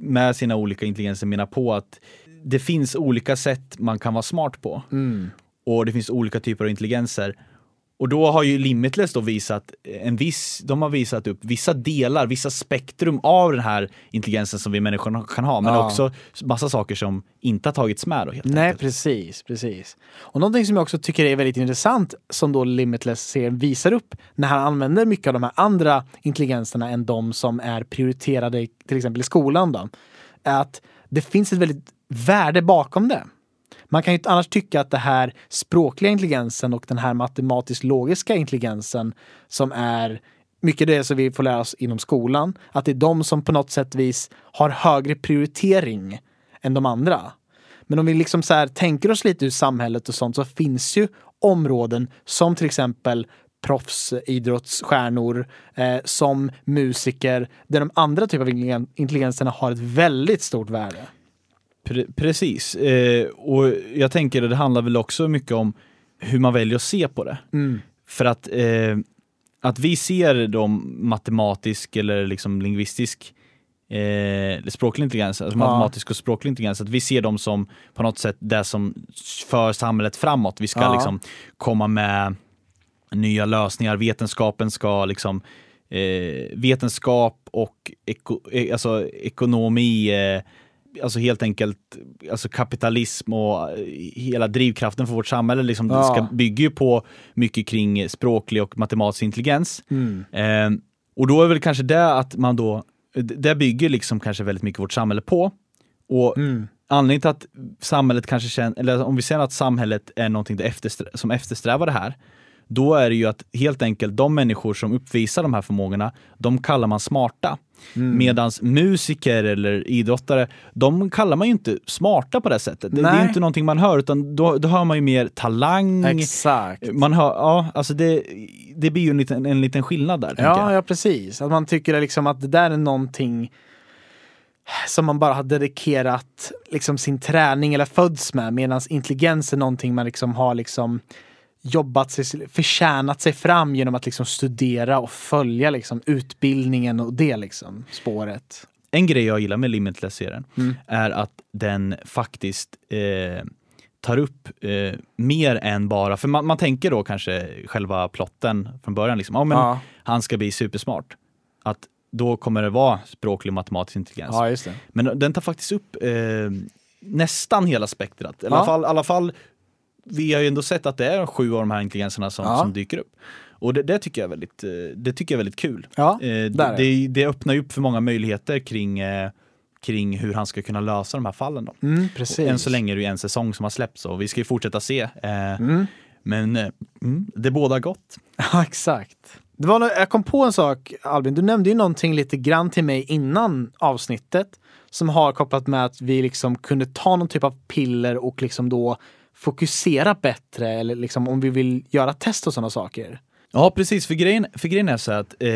med sina olika intelligenser mena på att det finns olika sätt man kan vara smart på. Mm. Och det finns olika typer av intelligenser. Och då har ju Limitless då visat en viss, de har visat upp vissa delar, vissa spektrum av den här intelligensen som vi människor kan ha, men Ja. också massa saker som inte har tagits med då helt Nej, enkelt. precis, precis. Och någonting som jag också tycker är väldigt intressant som då Limitless-serien visar upp när han använder mycket av de här andra intelligenserna än de som är prioriterade till exempel i skolan då, är att det finns ett väldigt värde bakom det. Man kan ju annars tycka att det här språkliga intelligensen och den här matematiskt-logiska intelligensen som är mycket det som vi får lära oss inom skolan, att det är de som på något sätt vis har högre prioritering än de andra. Men om vi liksom så här tänker oss lite ur samhället och sånt så finns ju områden som till exempel proffsidrottsstjärnor, eh, som musiker, där de andra typerna av intelligenserna har ett väldigt stort värde. Pre- precis. Eh, och jag tänker att det handlar väl också mycket om hur man väljer att se på det. Mm. För att, eh, att vi ser dem matematisk eller liksom lingvistisk eh, språklig intelligens, alltså Ja. matematisk och språklig intelligens, att vi ser dem som på något sätt det som för samhället framåt. Vi ska Ja. liksom komma med nya lösningar, vetenskapen ska liksom eh, vetenskap och eko, eh, alltså ekonomi, eh, alltså helt enkelt alltså kapitalism och eh, hela drivkraften för vårt samhälle liksom, Ja. ska, bygger ju på mycket kring språklig och matematisk intelligens. Mm. Eh, och då är väl kanske det att man då, det bygger liksom kanske väldigt mycket vårt samhälle på. Och Mm. anledningen till att samhället kanske känner, eller om vi säger att samhället är någonting eftersträ- som eftersträvar det här, då är det ju att helt enkelt de människor som uppvisar de här förmågorna, de kallar man smarta. Mm. Medans musiker eller idrottare, de kallar man ju inte smarta på det sättet. Det, det är Nej. inte någonting man hör, utan då, då hör man ju mer talang. Exakt. Man hör, ja, alltså det, det blir ju en liten, en liten skillnad där. Ja, ja, precis. Att man tycker liksom att det där är någonting som man bara har dedikerat liksom sin träning eller föds med medan intelligens är någonting man liksom har liksom jobbat sig, förtjänat sig fram genom att liksom studera och följa liksom utbildningen och det liksom spåret. En grej jag gillar med Limitless-serien mm. är att den faktiskt eh, tar upp eh, mer än bara, för man, man, tänker då kanske själva plotten från början, liksom, oh, men ja. han ska bli supersmart. Att då kommer det vara språklig och matematisk intelligens. Ja, men den tar faktiskt upp eh, nästan hela spektrat. I alla, fall, I alla fall, vi har ju ändå sett att det är sju av de här intelligenserna som, som dyker upp. Och det, det, tycker jag är väldigt, eh, det tycker jag är väldigt kul. Ja, eh, det, det, öppnar ju upp för många möjligheter kring eh, kring hur han ska kunna lösa de här fallen. Då. Mm, än så länge är det en säsong som har släppts och vi ska ju fortsätta se. Mm. Men mm, det båda gott. [laughs] Ja, exakt. Det var, jag kom på en sak Albin, du nämnde ju någonting lite grann till mig innan avsnittet som har kopplat med att vi liksom kunde ta någon typ av piller och liksom då fokusera bättre eller liksom om vi vill göra test och sådana saker. Ja precis, för grejen, för grejen är så att eh,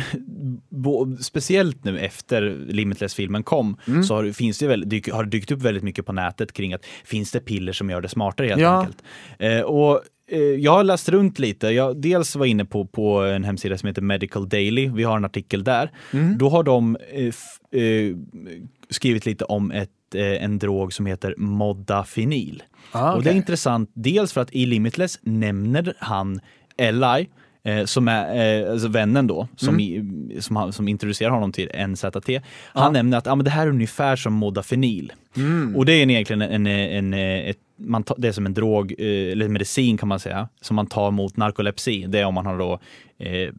[laughs] speciellt nu efter Limitless-filmen kom, mm. så har, finns det väl, dyk, har det dykt upp väldigt mycket på nätet kring att finns det piller som gör det smartare helt ja. enkelt. Eh, och eh, jag har läst runt lite. Jag dels var inne på, på en hemsida som heter Medical Daily. Vi har en artikel där. Mm. Då har de eh, eh skrivit lite om ett, eh, en drog som heter Modafinil. Ah, okay. Och det är intressant, dels för att i Limitless nämner han Eli Eh, som är eh, alltså vännen då, som, mm. i, som, som introducerar honom till NZT. Han ja. nämner att ah, men det här är ungefär som modafinil. Mm. Och det är egentligen en, en, en ett, man tar, det är som en drog, eh, eller medicin kan man säga, som man tar mot narkolepsi. Det är om man har då eh,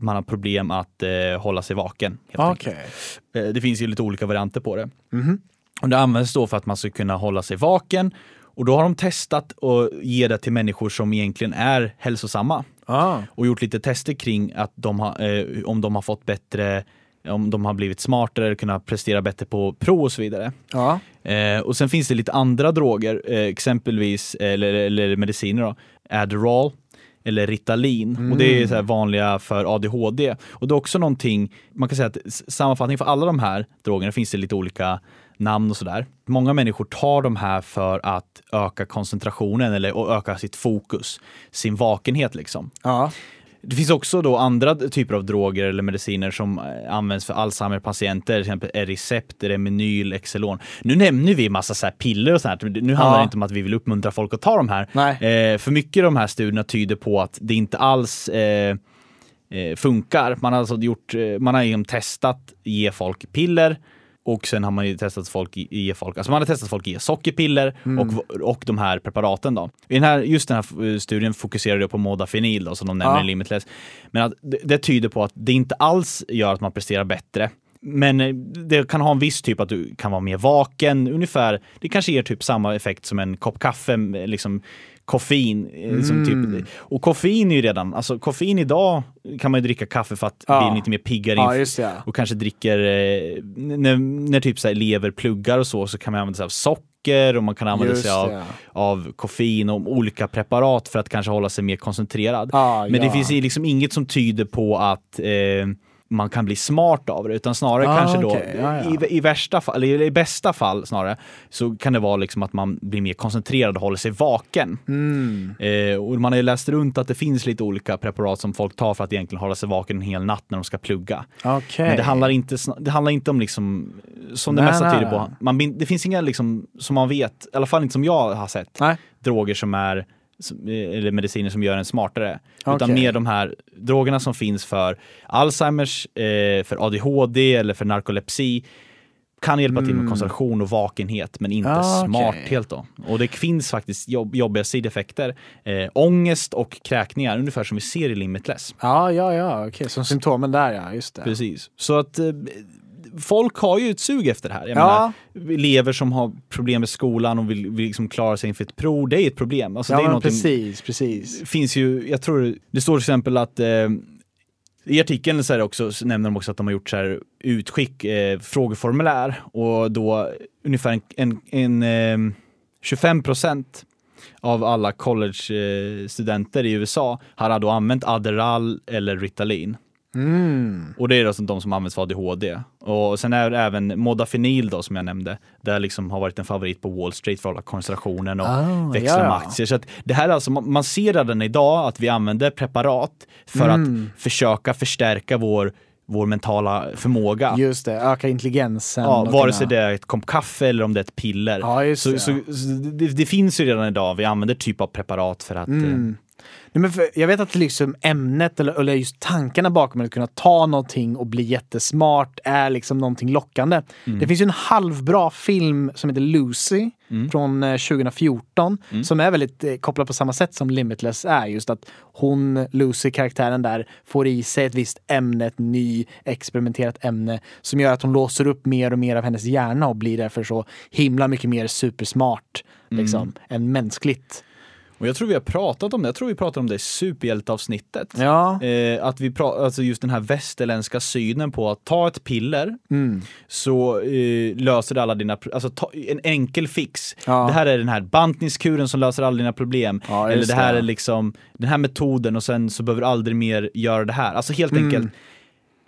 man har problem att eh, hålla sig vaken. Okay. Eh, det finns ju lite olika varianter på det. Mm. Och det används då för att man ska kunna hålla sig vaken och då har de testat att ge det till människor som egentligen är hälsosamma. Ah. Och gjort lite tester kring att de har, eh, om de har fått bättre om de har blivit smartare, kunnat prestera bättre på prov och så vidare. Ja. Eh, och sen finns det lite andra droger, eh, exempelvis, eller, eller mediciner då, Adderall eller Ritalin. Mm. Och det är mm. så vanliga för ADHD. Och det är också någonting, man kan säga att sammanfattning för alla de här drogerna finns det lite olika namn och sådär. Många människor tar de här för att öka koncentrationen eller öka sitt fokus, sin vakenhet liksom. Ja. Det finns också då andra typer av droger eller mediciner som eh, används för Alzheimer-patienter, till exempel Ericept, Remenyl, Exelon. Nu nämner vi massa så piller och sånt, nu handlar det inte om att vi vill uppmuntra folk att ta de här. Eh, för mycket av de här studierna tyder på att det inte alls eh, eh funkar. Man har alltså gjort, eh, man har testat ge folk piller och sen har man ju testat folk ge folk, alltså man har testat folk ge sockerpiller mm. och, och de här preparaten då. I den här, just den här studien fokuserade på modafinil då, som de nämner ja. i Limitless. Men att det, det tyder på att det inte alls gör att man presterar bättre. Men eh, det kan ha en viss typ att du kan vara mer vaken, ungefär. Det kanske ger typ samma effekt som en kopp kaffe, liksom koffein. Mm. Som typ, mm. och koffein är ju redan, alltså koffein idag kan man ju dricka kaffe för att ja. bli lite mer piggare ja, ja. och kanske dricker, eh, när, när typ så här elever pluggar och så, så kan man använda sig av socker och man kan använda just sig av, av koffein och olika preparat för att kanske hålla sig mer koncentrerad. Men det finns liksom inget som tyder på att eh, man kan bli smart av det, utan snarare ah, kanske då okay. ja, ja. I, i, värsta fall, eller i bästa fall snarare, så kan det vara liksom att man blir mer koncentrerad och håller sig vaken. Mm. Eh, och man har ju läst runt att det finns lite olika preparat som folk tar för att egentligen hålla sig vaken en hel natt när de ska plugga. Okay. Men det handlar inte, det handlar inte om liksom, som det mesta tyder på, man, det finns inga liksom, som man vet, i alla fall inte som jag har sett, nej. droger som är eller mediciner som gör en smartare. Okay. Utan mer de här drogerna som finns för Alzheimers, eh, för ADHD eller för narkolepsi kan hjälpa mm. till med mm. koncentration och vakenhet men inte ah, smarthet. Då. Och det finns faktiskt jobb, jobbiga sideffekter. Eh, ångest och kräkningar, ungefär som vi ser i Limitless. Ja, ja, ja, okej, okay. som symptomen där ja, just det. Precis. Så att eh, folk har ju ett sug efter det här. Jag ja. menar, elever som har problem med skolan och vill, vill liksom klara sig inför ett prov, det är ett problem. Alltså, ja, det är precis, precis. finns ju, jag tror, det står till exempel att eh, i artikeln så, också, så nämner de också att de har gjort så här utskick, eh, frågeformulär och då ungefär en, en, en eh, 25 procent av alla college-studenter i USA har då använt Adderall eller Ritalin. Och det är som de som används för ADHD. Och sen är det även Modafinil då som jag nämnde. Det liksom har varit en favorit på Wall Street för att hålla koncentrationen och Ah, växla med aktier. Så det här är alltså, man ser redan idag att vi använder preparat för Mm. att försöka förstärka vår, vår mentala förmåga. Just det, öka intelligensen. Ja, vare sig det är ett kopp kaffe eller om det är ett piller. Ja, så, det. så, så det, det finns ju redan idag, vi använder typ av preparat för att eh, Mm. Nej, men jag vet att liksom ämnet eller, eller just tankarna bakom att kunna ta någonting och bli jättesmart är liksom någonting lockande. Mm. Det finns ju en halvbra film som heter Lucy Mm. från eh, 2014 som är väldigt eh, kopplad på samma sätt som Limitless är. Just att hon, Lucy, karaktären där, får i sig ett visst ämne, ett ny experimenterat ämne som gör att hon låser upp mer och mer av hennes hjärna och blir därför så himla mycket mer supersmart liksom, Mm. än mänskligt. Och jag tror vi har pratat om det, jag tror vi pratade om det i superhjälteavsnittet. Ja. Eh, att vi pratar, alltså just den här västerländska synen på att ta ett piller Mm. så eh, löser det alla dina, pro- alltså ta, en enkel fix. Ja. Det här är den här bantningskuren som löser alla dina problem. Ja, Eller det här det. är liksom den här metoden och sen så behöver du aldrig mer göra det här. Alltså helt Mm. enkelt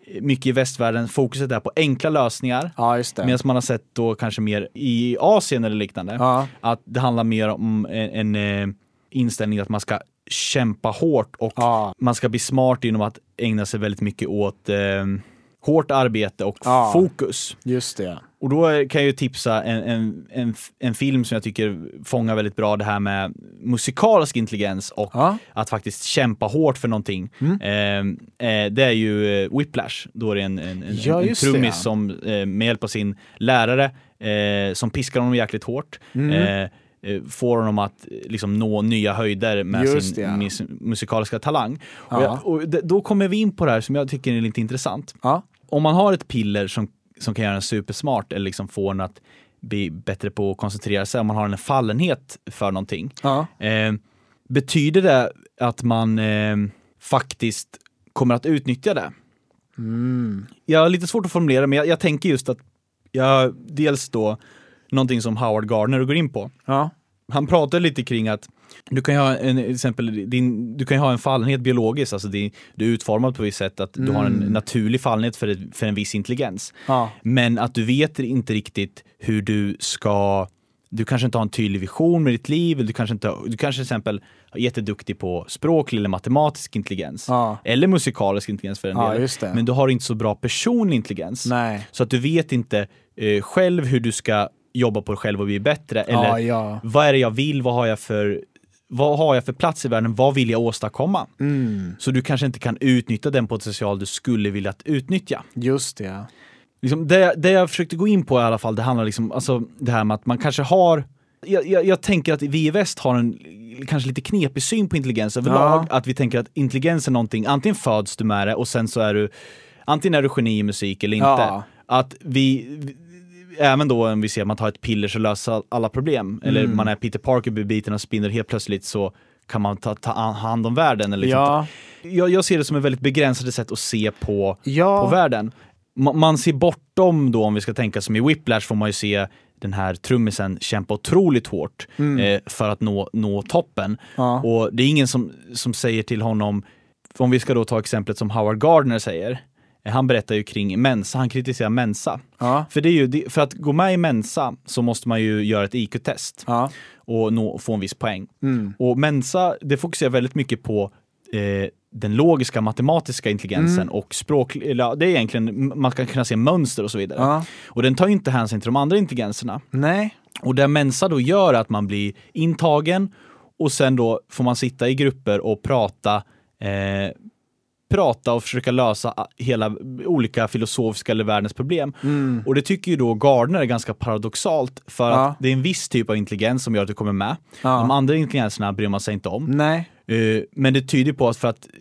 eh, mycket i västvärlden, fokuset är på enkla lösningar. Ja. Medan man har sett då kanske mer i Asien eller liknande, Ja. att det handlar mer om en, en eh, inställning att man ska kämpa hårt och Ja. man ska bli smart genom att ägna sig väldigt mycket åt eh, hårt arbete och Ja. fokus. Just det. Och då eh, kan jag ju tipsa en, en, en, en film som jag tycker fångar väldigt bra det här med musikalisk intelligens och Ja. Mm. att faktiskt kämpa hårt för någonting. Eh, eh, det är ju eh, Whiplash, då är det en, en, en, Ja, en det, trummis ja. som eh, med hjälp av sin lärare eh, som piskar honom jäkligt hårt Mm. Eh, får honom att eh, liksom nå nya höjder med Just sin det, ja. musikaliska talang. Ja. Och, jag, och då kommer vi in på det här som jag tycker är lite intressant Ja. om man har ett piller som, som kan göra en supersmart eller liksom få en att bli bättre på att koncentrera sig, om man har en fallenhet för någonting. Eh, betyder det att man eh, faktiskt kommer att utnyttja det? Mm. Jag har lite svårt att formulera, men jag, jag tänker just att jag dels då någonting som Howard Gardner går in på. Ja. Han pratar lite kring att du kan ju ha en, exempel, din, du kan ha en fallenhet biologiskt, alltså din, du är utformad på ett visst sätt att du har en naturlig fallenhet för, ett, för en viss intelligens. Ja. Men att du vet inte riktigt hur du ska du kanske inte har en tydlig vision med ditt liv, eller du kanske inte, du kanske till exempel är jätteduktig på språklig eller matematisk intelligens. Ja. Eller musikalisk intelligens för den Ja, det. Men du har inte så bra personlig intelligens. Nej. Så att du vet inte eh, själv hur du ska jobba på dig själv och bli bättre. Eller Ja, ja. vad är det jag vill, vad har jag för vad har jag för plats i världen? Vad vill jag åstadkomma? Mm. Så du kanske inte kan utnyttja den potential du skulle vilja att utnyttja. Just det. ja. Liksom det, det jag försökte gå in på i alla fall, det handlar liksom, alltså det här med att man kanske har jag, jag, jag tänker att vi i väst har en kanske lite knepig syn på intelligens överlag. Att vi tänker att intelligens är någonting, antingen föds du med det och sen så är du, antingen är du geni i musik eller inte. Ja. Att vi, även då om vi ser att man tar ett piller så löser alla problem. Eller Mm. man är Peter Parker, blir biten av spinner helt plötsligt så kan man ta, ta hand om världen. Eller liksom Ja. jag, jag ser det som ett väldigt begränsat sätt att se på, Ja. på världen. Ma- man ser bortom då, om vi ska tänka som i Whiplash, får man ju se den här trummisen kämpa otroligt hårt eh, för att nå, nå toppen. Mm. Ja. Och det är ingen som, som säger till honom, om vi ska då ta exemplet som Howard Gardner säger, han berättar ju kring Mensa, han kritiserar Mensa. Ja. För, det är ju, för att gå med i Mensa så måste man ju göra ett IQ-test Ja. och nå, få en viss poäng. Mm. Och Mensa, det fokuserar väldigt mycket på eh, den logiska matematiska intelligensen Mm. och språk, eller det är egentligen, man ska kunna se mönster och så vidare. Ja. Och den tar ju inte hänsyn till de andra intelligenserna. Nej. Och det Mensa då gör är att man blir intagen och sen då får man sitta i grupper och prata eh, prata och försöka lösa hela olika filosofiska eller världens problem. Mm. Och det tycker ju då Gardner är ganska paradoxalt för Ja. att det är en viss typ av intelligens som gör att du kommer med. Ja. De andra intelligenserna bryr man sig inte om. Nej. Eh, Men det tyder på att för att eh,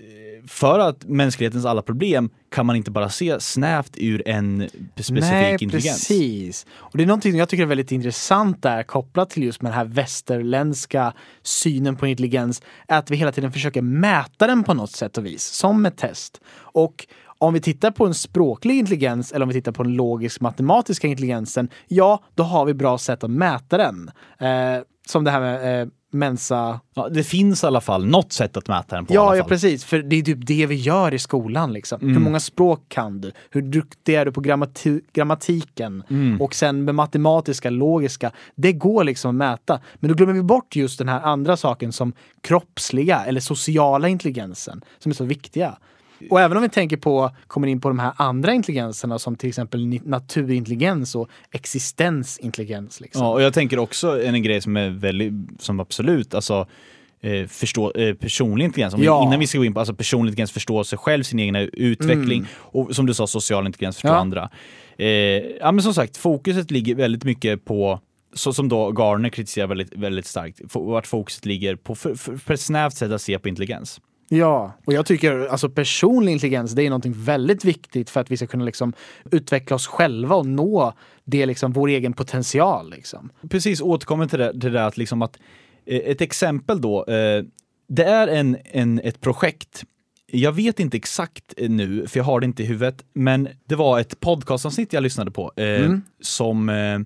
för att mänsklighetens alla problem kan man inte bara se snävt ur en specifik Nej, intelligens. precis. Och det är någonting som jag tycker är väldigt intressant där kopplat till just med den här västerländska synen på intelligens. Är att vi hela tiden försöker mäta den på något sätt och vis, som ett test. Och om vi tittar på en språklig intelligens eller om vi tittar på den logisk matematiska intelligensen, ja, då har vi bra sätt att mäta den. Eh, som det här med, eh, Mensa... Ja, det finns i alla fall något sätt att mäta den på. Ja, ja precis. För det är typ det vi gör i skolan. Liksom. Mm. Hur många språk kan du? Hur duktig är du på grammati- grammatiken? Mm. Och sen med matematiska, logiska. Det går liksom att mäta. Men då glömmer vi bort just den här andra saken som kroppsliga eller sociala intelligensen som är så viktiga. Och även om vi tänker på, kommer in på de här andra intelligenserna som till exempel naturintelligens och existensintelligens. Liksom. Ja, och jag tänker också en grej som är väldigt, som absolut, alltså eh, förstå, eh, personlig intelligens. Ja. innan vi ska gå in på alltså personlig intelligens, förstå sig själv, sin egen utveckling och som du sa, social intelligens, förstå Ja. andra. Eh, ja men som sagt, fokuset ligger väldigt mycket på så som då Garner kritiserar väldigt, väldigt starkt, vart fokuset ligger på för, för, för ett snävt sätt att se på intelligens. Ja, och jag tycker alltså personlig intelligens det är någonting väldigt viktigt för att vi ska kunna liksom utveckla oss själva och nå det liksom vår egen potential. Liksom. Precis, återkommer till det, till det att liksom att eh, ett exempel då, eh, det är en, en, ett projekt jag vet inte exakt eh, nu, för jag har det inte i huvudet, men det var ett podcastavsnitt jag lyssnade på eh, som eh,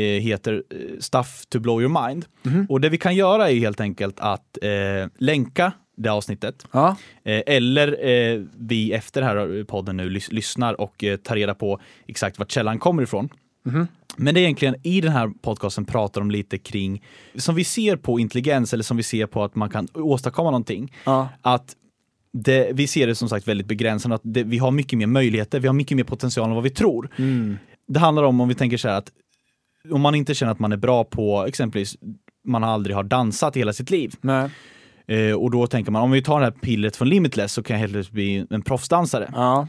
eh, heter Stuff to blow your mind. Och det vi kan göra är helt enkelt att eh, länka det avsnittet. Ja. Eh, eller eh, vi efter den här podden nu lys- lyssnar och eh, tar reda på exakt vart källan kommer ifrån. Men det är egentligen i den här podcasten pratar de lite kring, som vi ser på intelligens eller som vi ser på att man kan åstadkomma någonting. Ja. Att det, vi ser det som sagt väldigt begränsande, att det, vi har mycket mer möjligheter, vi har mycket mer potential än vad vi tror. Det handlar om, om vi tänker så här att om man inte känner att man är bra på exempelvis, man aldrig har dansat i hela sitt liv. Nej. Eh, och då tänker man, om vi tar det här pillret från Limitless så kan jag helt plötsligt bli en proffsdansare. Ja.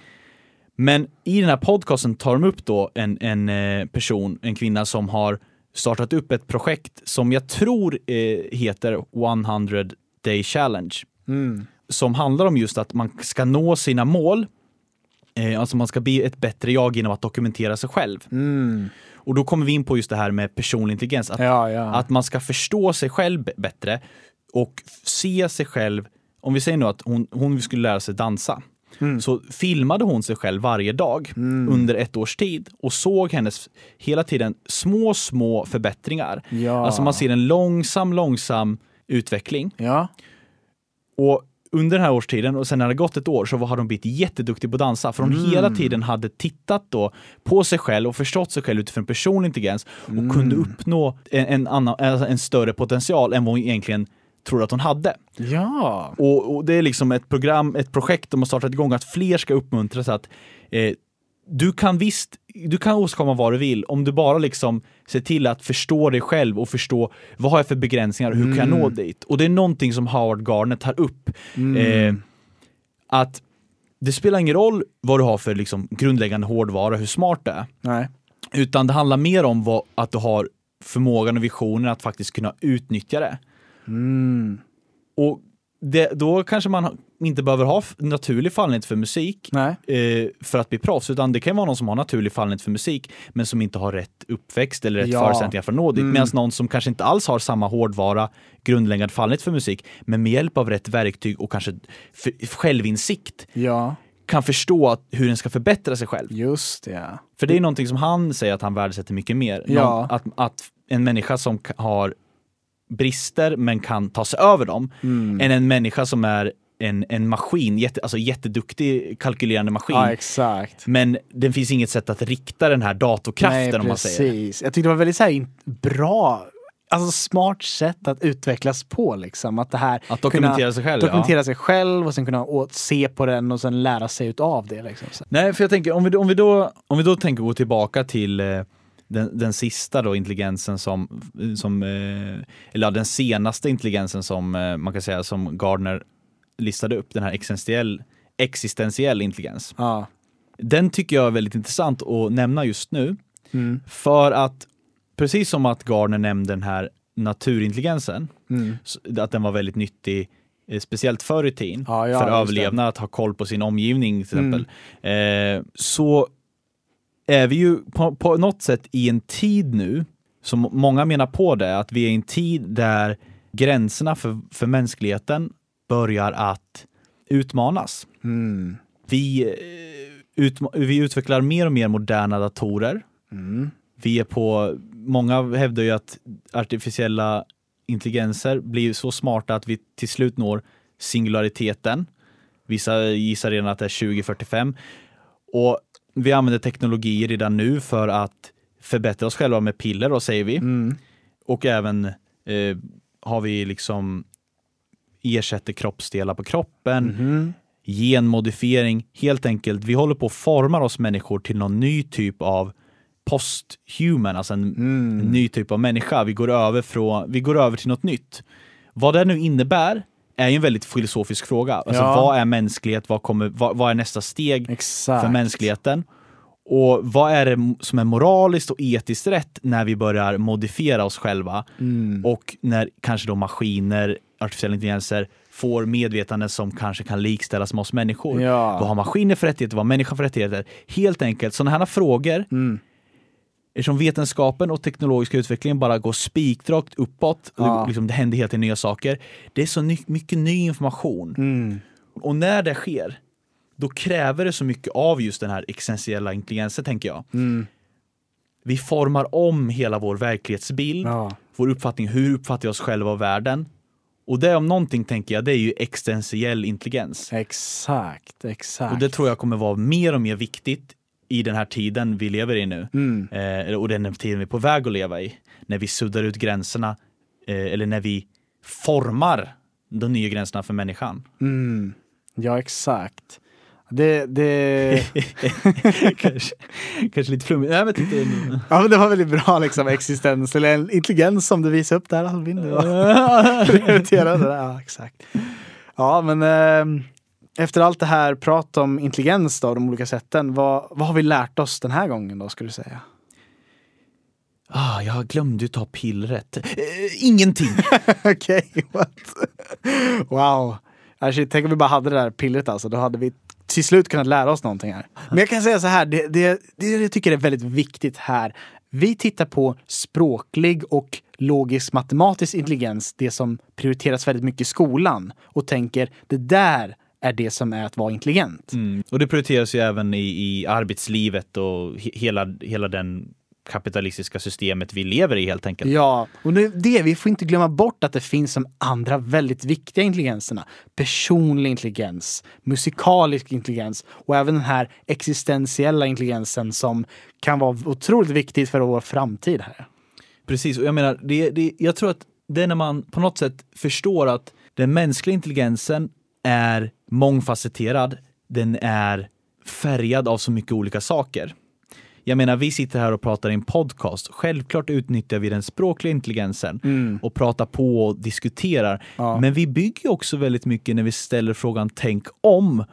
Men i den här podcasten tar de upp då en, en eh, person, en kvinna som har startat upp ett projekt som jag tror eh, heter 100 Day Challenge. Mm. Som handlar om just att man ska nå sina mål. Eh, alltså man ska bli ett bättre jag genom att dokumentera sig själv. Mm. Och då kommer vi in på just det här med personlig intelligens. Att, Ja, ja. att man ska förstå sig själv bättre och se sig själv. Om vi säger nu att hon, hon skulle lära sig dansa. Mm. Så filmade hon sig själv varje dag under ett års tid och såg hennes hela tiden små, små förbättringar. Ja. Alltså man ser en långsam, långsam utveckling. Ja. Och under den här årstiden och sen när det gått ett år så har hon blivit jätteduktig på att dansa för hon Mm. hela tiden hade tittat då på sig själv och förstått sig själv utifrån personlig intelligens och Mm. kunde uppnå en, en, annan, alltså en större potential än vad hon egentligen trodde att hon hade. Ja. Och, och det är liksom ett program, ett projekt de har startat igång att fler ska uppmuntras att eh, du kan visst, du kan åstadkomma vad du vill om du bara liksom ser till att förstå dig själv och förstå vad har jag för begränsningar och hur kan jag nå dit? Och det är någonting som Howard Gardner tar upp. Eh, att det spelar ingen roll vad du har för liksom grundläggande hårdvara, hur smart det är. Nej. Utan det handlar mer om vad, att du har förmågan och visionen att faktiskt kunna utnyttja det. Mm. Och det, då kanske man inte behöver ha naturlig fallenhet för musik eh, för att bli proffs, utan det kan vara någon som har naturlig fallenhet för musik men som inte har rätt uppväxt eller rätt Ja. förutsättningar för att nå dit. Mm. Medan någon som kanske inte alls har samma hårdvara, grundläggande fallenhet för musik, men med hjälp av rätt verktyg och kanske självinsikt Ja. kan förstå att, hur den ska förbättra sig själv. Just det. ja. För det är någonting som han säger att han värdesätter mycket mer. Ja. Någon, att, att en människa som har brister men kan ta sig över dem, Mm. än en människa som är en, en maskin, jätte, alltså jätteduktig kalkylerande maskin. Ja, exakt. men det finns inget sätt att rikta den här datorkraften Nej, om man säger. Jag tyckte det var väldigt så här, bra, alltså smart sätt att utvecklas på. Liksom. Att det här Att dokumentera kunna sig själv, Dokumentera sig själv och sen kunna se på den och sen lära sig utav det. Liksom. Nej, för jag tänker om vi, om vi, då, om vi då tänker gå tillbaka till eh, den, den sista då intelligensen som, som eh, eller ja, den senaste intelligensen som eh, man kan säga som Gardner listade upp, den här existentiell, existentiell intelligens. Ja. Den tycker jag är väldigt intressant att nämna just nu. Mm. För att precis som att Gardner nämnde den här naturintelligensen, Mm. att den var väldigt nyttig eh, Speciellt förr i tiden, Ja, ja, för överlevnad, att ha koll på sin omgivning till exempel. Eh, så är vi ju på, på något sätt i en tid nu, som många menar på det, att vi är i en tid där gränserna för, för mänskligheten börjar att utmanas. Mm. Vi, eh, utma- vi utvecklar mer och mer moderna datorer. Mm. Vi är på, många hävdar ju att artificiella intelligenser blir så smarta att vi till slut når singulariteten. Vissa gissar redan att det är 2045. Och vi använder teknologier redan nu för att förbättra oss själva med piller, då säger vi. Mm. Och även eh, har vi liksom ersätter kroppsdelar på kroppen, Mhm. genmodifiering, helt enkelt. Vi håller på att forma oss människor till någon ny typ av posthuman, alltså en, Mm. en ny typ av människa. Vi går, över från, vi går över till något nytt. Vad det nu innebär är ju en väldigt filosofisk fråga. Alltså Ja. vad är mänsklighet? Vad, kommer, vad, vad är nästa steg Exakt. för mänskligheten? Och vad är det som är moraliskt och etiskt rätt när vi börjar modifiera oss själva? Mm. Och när kanske då maskiner, artificiella intelligenser, får medvetande som kanske kan likställas med oss människor. Ja. Vad har maskiner för rättigheter? Vad har människan för rättigheter? Helt enkelt, sådana här frågor, Mm. Eftersom vetenskapen och teknologiska utvecklingen bara går spikrakt uppåt, och Ja. det, liksom, det händer tiden nya saker. Det är så ny, mycket ny information. Mm. Och när det sker, då kräver det så mycket av just den här existentiella intelligensen, tänker jag. Mm. Vi formar om hela vår verklighetsbild, Ja. vår uppfattning, hur uppfattar vi oss själva och världen? Och det om någonting tänker jag, det är ju existentiell intelligens. Exakt, exakt. Och det tror jag kommer vara mer och mer viktigt i den här tiden vi lever i nu. Mm. Eh, och den tiden vi är på väg att leva i. När vi suddar ut gränserna, eh, eller när vi formar de nya gränserna för människan. Mm. Ja, exakt. Det, det... [laughs] kanske, kanske lite flummigt. Nej, men tyckte Ja, men det var väldigt bra liksom existens, eller en intelligens som du visade upp där Albin. Det var [laughs] [laughs] det. Ja, exakt. Ja, men eh, efter allt det här prat om intelligens då, de olika sätten, vad, vad har vi lärt oss den här gången då, skulle du säga? Ah, jag glömde ta pillret. Eh, ingenting. [laughs] Okej, what? Wow. Ah, shit, tänk om vi bara hade det där pillret alltså, då hade vi till slut kunnat lära oss någonting här. Men jag kan säga så här, det, det, det jag tycker är väldigt viktigt här. Vi tittar på språklig och logisk matematisk intelligens, det som prioriteras väldigt mycket i skolan och tänker det där är det som är att vara intelligent. Mm. Och det prioriteras ju även i, i arbetslivet och he, hela, hela den kapitalistiska systemet vi lever i helt enkelt. Ja, och det, det, vi får inte glömma bort att det finns de andra väldigt viktiga intelligenserna. Personlig intelligens, musikalisk intelligens och även den här existentiella intelligensen som kan vara otroligt viktigt för vår framtid här. Precis, och jag menar, det, det, jag tror att det är när man på något sätt förstår att den mänskliga intelligensen är mångfacetterad, den är färgad av så mycket olika saker. Jag menar, vi sitter här och pratar i en podcast. Självklart utnyttjar vi den språkliga intelligensen och pratar på och diskuterar. Ja. Men vi bygger också väldigt mycket när vi ställer frågan tänk om.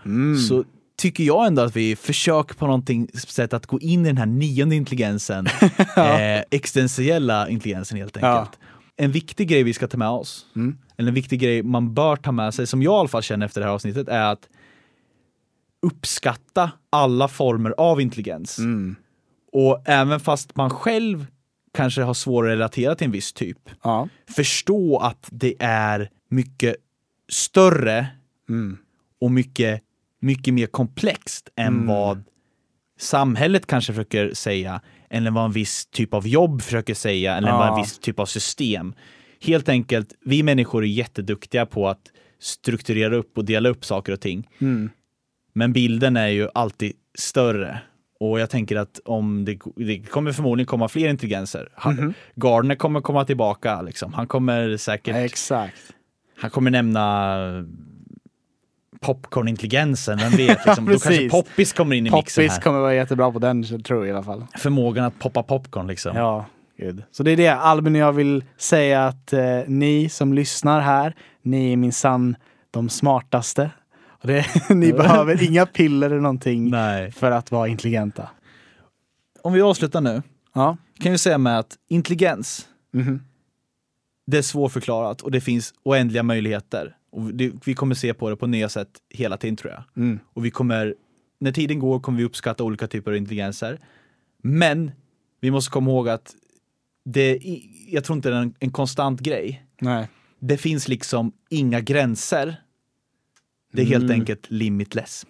Så tycker jag ändå att vi försöker på någonting sätt att gå in i den här nionde intelligensen. [laughs] eh, existentiella intelligensen helt Ja. En viktig grej vi ska ta med oss, eller en viktig grej man bör ta med sig, som jag i alla fall känner efter det här avsnittet, är att uppskatta alla former av intelligens. Och även fast man själv kanske har svårare att relatera till en viss typ, Ja. förstå att det är mycket större och mycket, mycket mer komplext än vad samhället kanske försöker säga, eller vad en viss typ av jobb försöker säga, eller vad en Ja. viss typ av system. Helt enkelt, vi människor är jätteduktiga på att strukturera upp och dela upp saker och ting. Men bilden är ju alltid större. Och jag tänker att om det, det kommer förmodligen komma fler intelligenser. Han, Gardner kommer komma tillbaka, liksom. han kommer säkert Exakt. han kommer nämna popcornintelligensen, vem vet? [laughs] Liksom. Då kanske poppis kommer in i mixen Poppis kommer vara jättebra på den, tror jag i alla fall. Förmågan att poppa popcorn liksom. Ja, gud. Så det är det Albin och jag vill säga att eh, ni som lyssnar här, ni är minsann de smartaste. Det, [laughs] ni [laughs] behöver inga piller eller någonting Nej. för att vara intelligenta. Om vi avslutar nu, Ja. kan vi säga med att intelligens, Mhm. det är svårförklarat och det finns oändliga möjligheter. Och det, vi kommer se på det på nya sätt hela tiden tror jag. Mm. Och vi kommer, när tiden går kommer vi uppskatta olika typer av intelligenser. Men vi måste komma ihåg att det, jag tror inte det är en, en konstant grej. Nej. Det finns liksom inga gränser. Det är helt enkelt limitless.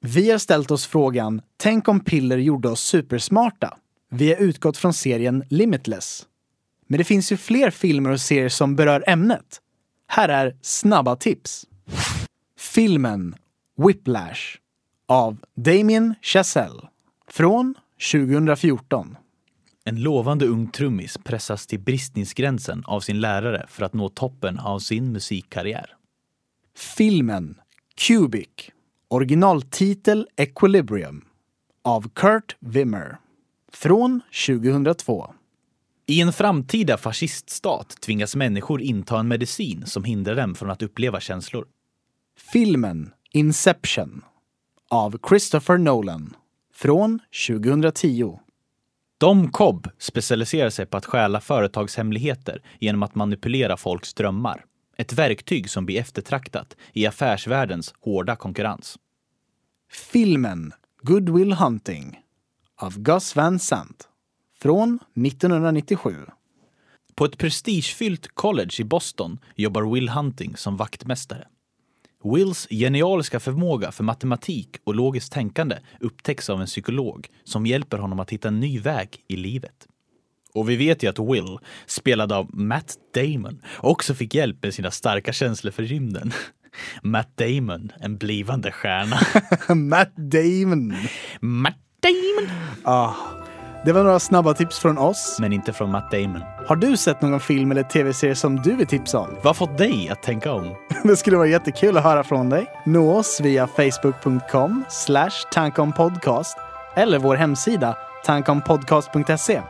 Vi har ställt oss frågan, tänk om piller gjorde oss supersmarta? Vi har utgått från serien Limitless. Men det finns ju fler filmer och serier som berör ämnet. Här är snabba tips. Filmen Whiplash av Damien Chazelle från 2014. En lovande ung trummis pressas till bristningsgränsen av sin lärare för att nå toppen av sin musikkarriär. Filmen Cubic, originaltitel Equilibrium, av Kurt Wimmer, från 2002. I en framtida fasciststat tvingas människor inta en medicin som hindrar dem från att uppleva känslor. Filmen Inception, av Christopher Nolan, från 2010. Dom Cobb specialiserar sig på att stjäla företagshemligheter genom att manipulera folks drömmar. Ett verktyg som blir eftertraktat i affärsvärldens hårda konkurrens. Filmen Good Will Hunting av Gus Van Sant från 1997. På ett prestigefyllt college i Boston jobbar Will Hunting som vaktmästare. Wills genialiska förmåga för matematik och logiskt tänkande upptäcks av en psykolog som hjälper honom att hitta en ny väg i livet. Och vi vet ju att Will, spelad av Matt Damon, också fick hjälp med sina starka känslor för rymden. [laughs] Matt Damon, en blivande stjärna. [laughs] Matt Damon. Matt Damon! Ah, det var några snabba tips från oss. Men inte från Matt Damon. Har du sett någon film eller tv-serie som du vill tipsa om? Vad har fått dig att tänka om? [laughs] Det skulle vara jättekul att höra från dig. Nå oss via facebook.com tankompodcast eller vår hemsida tankompodcast.se.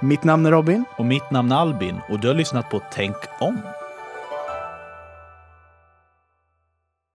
Mitt namn är Robin. Och mitt namn är Albin och du har lyssnat på Tänk om.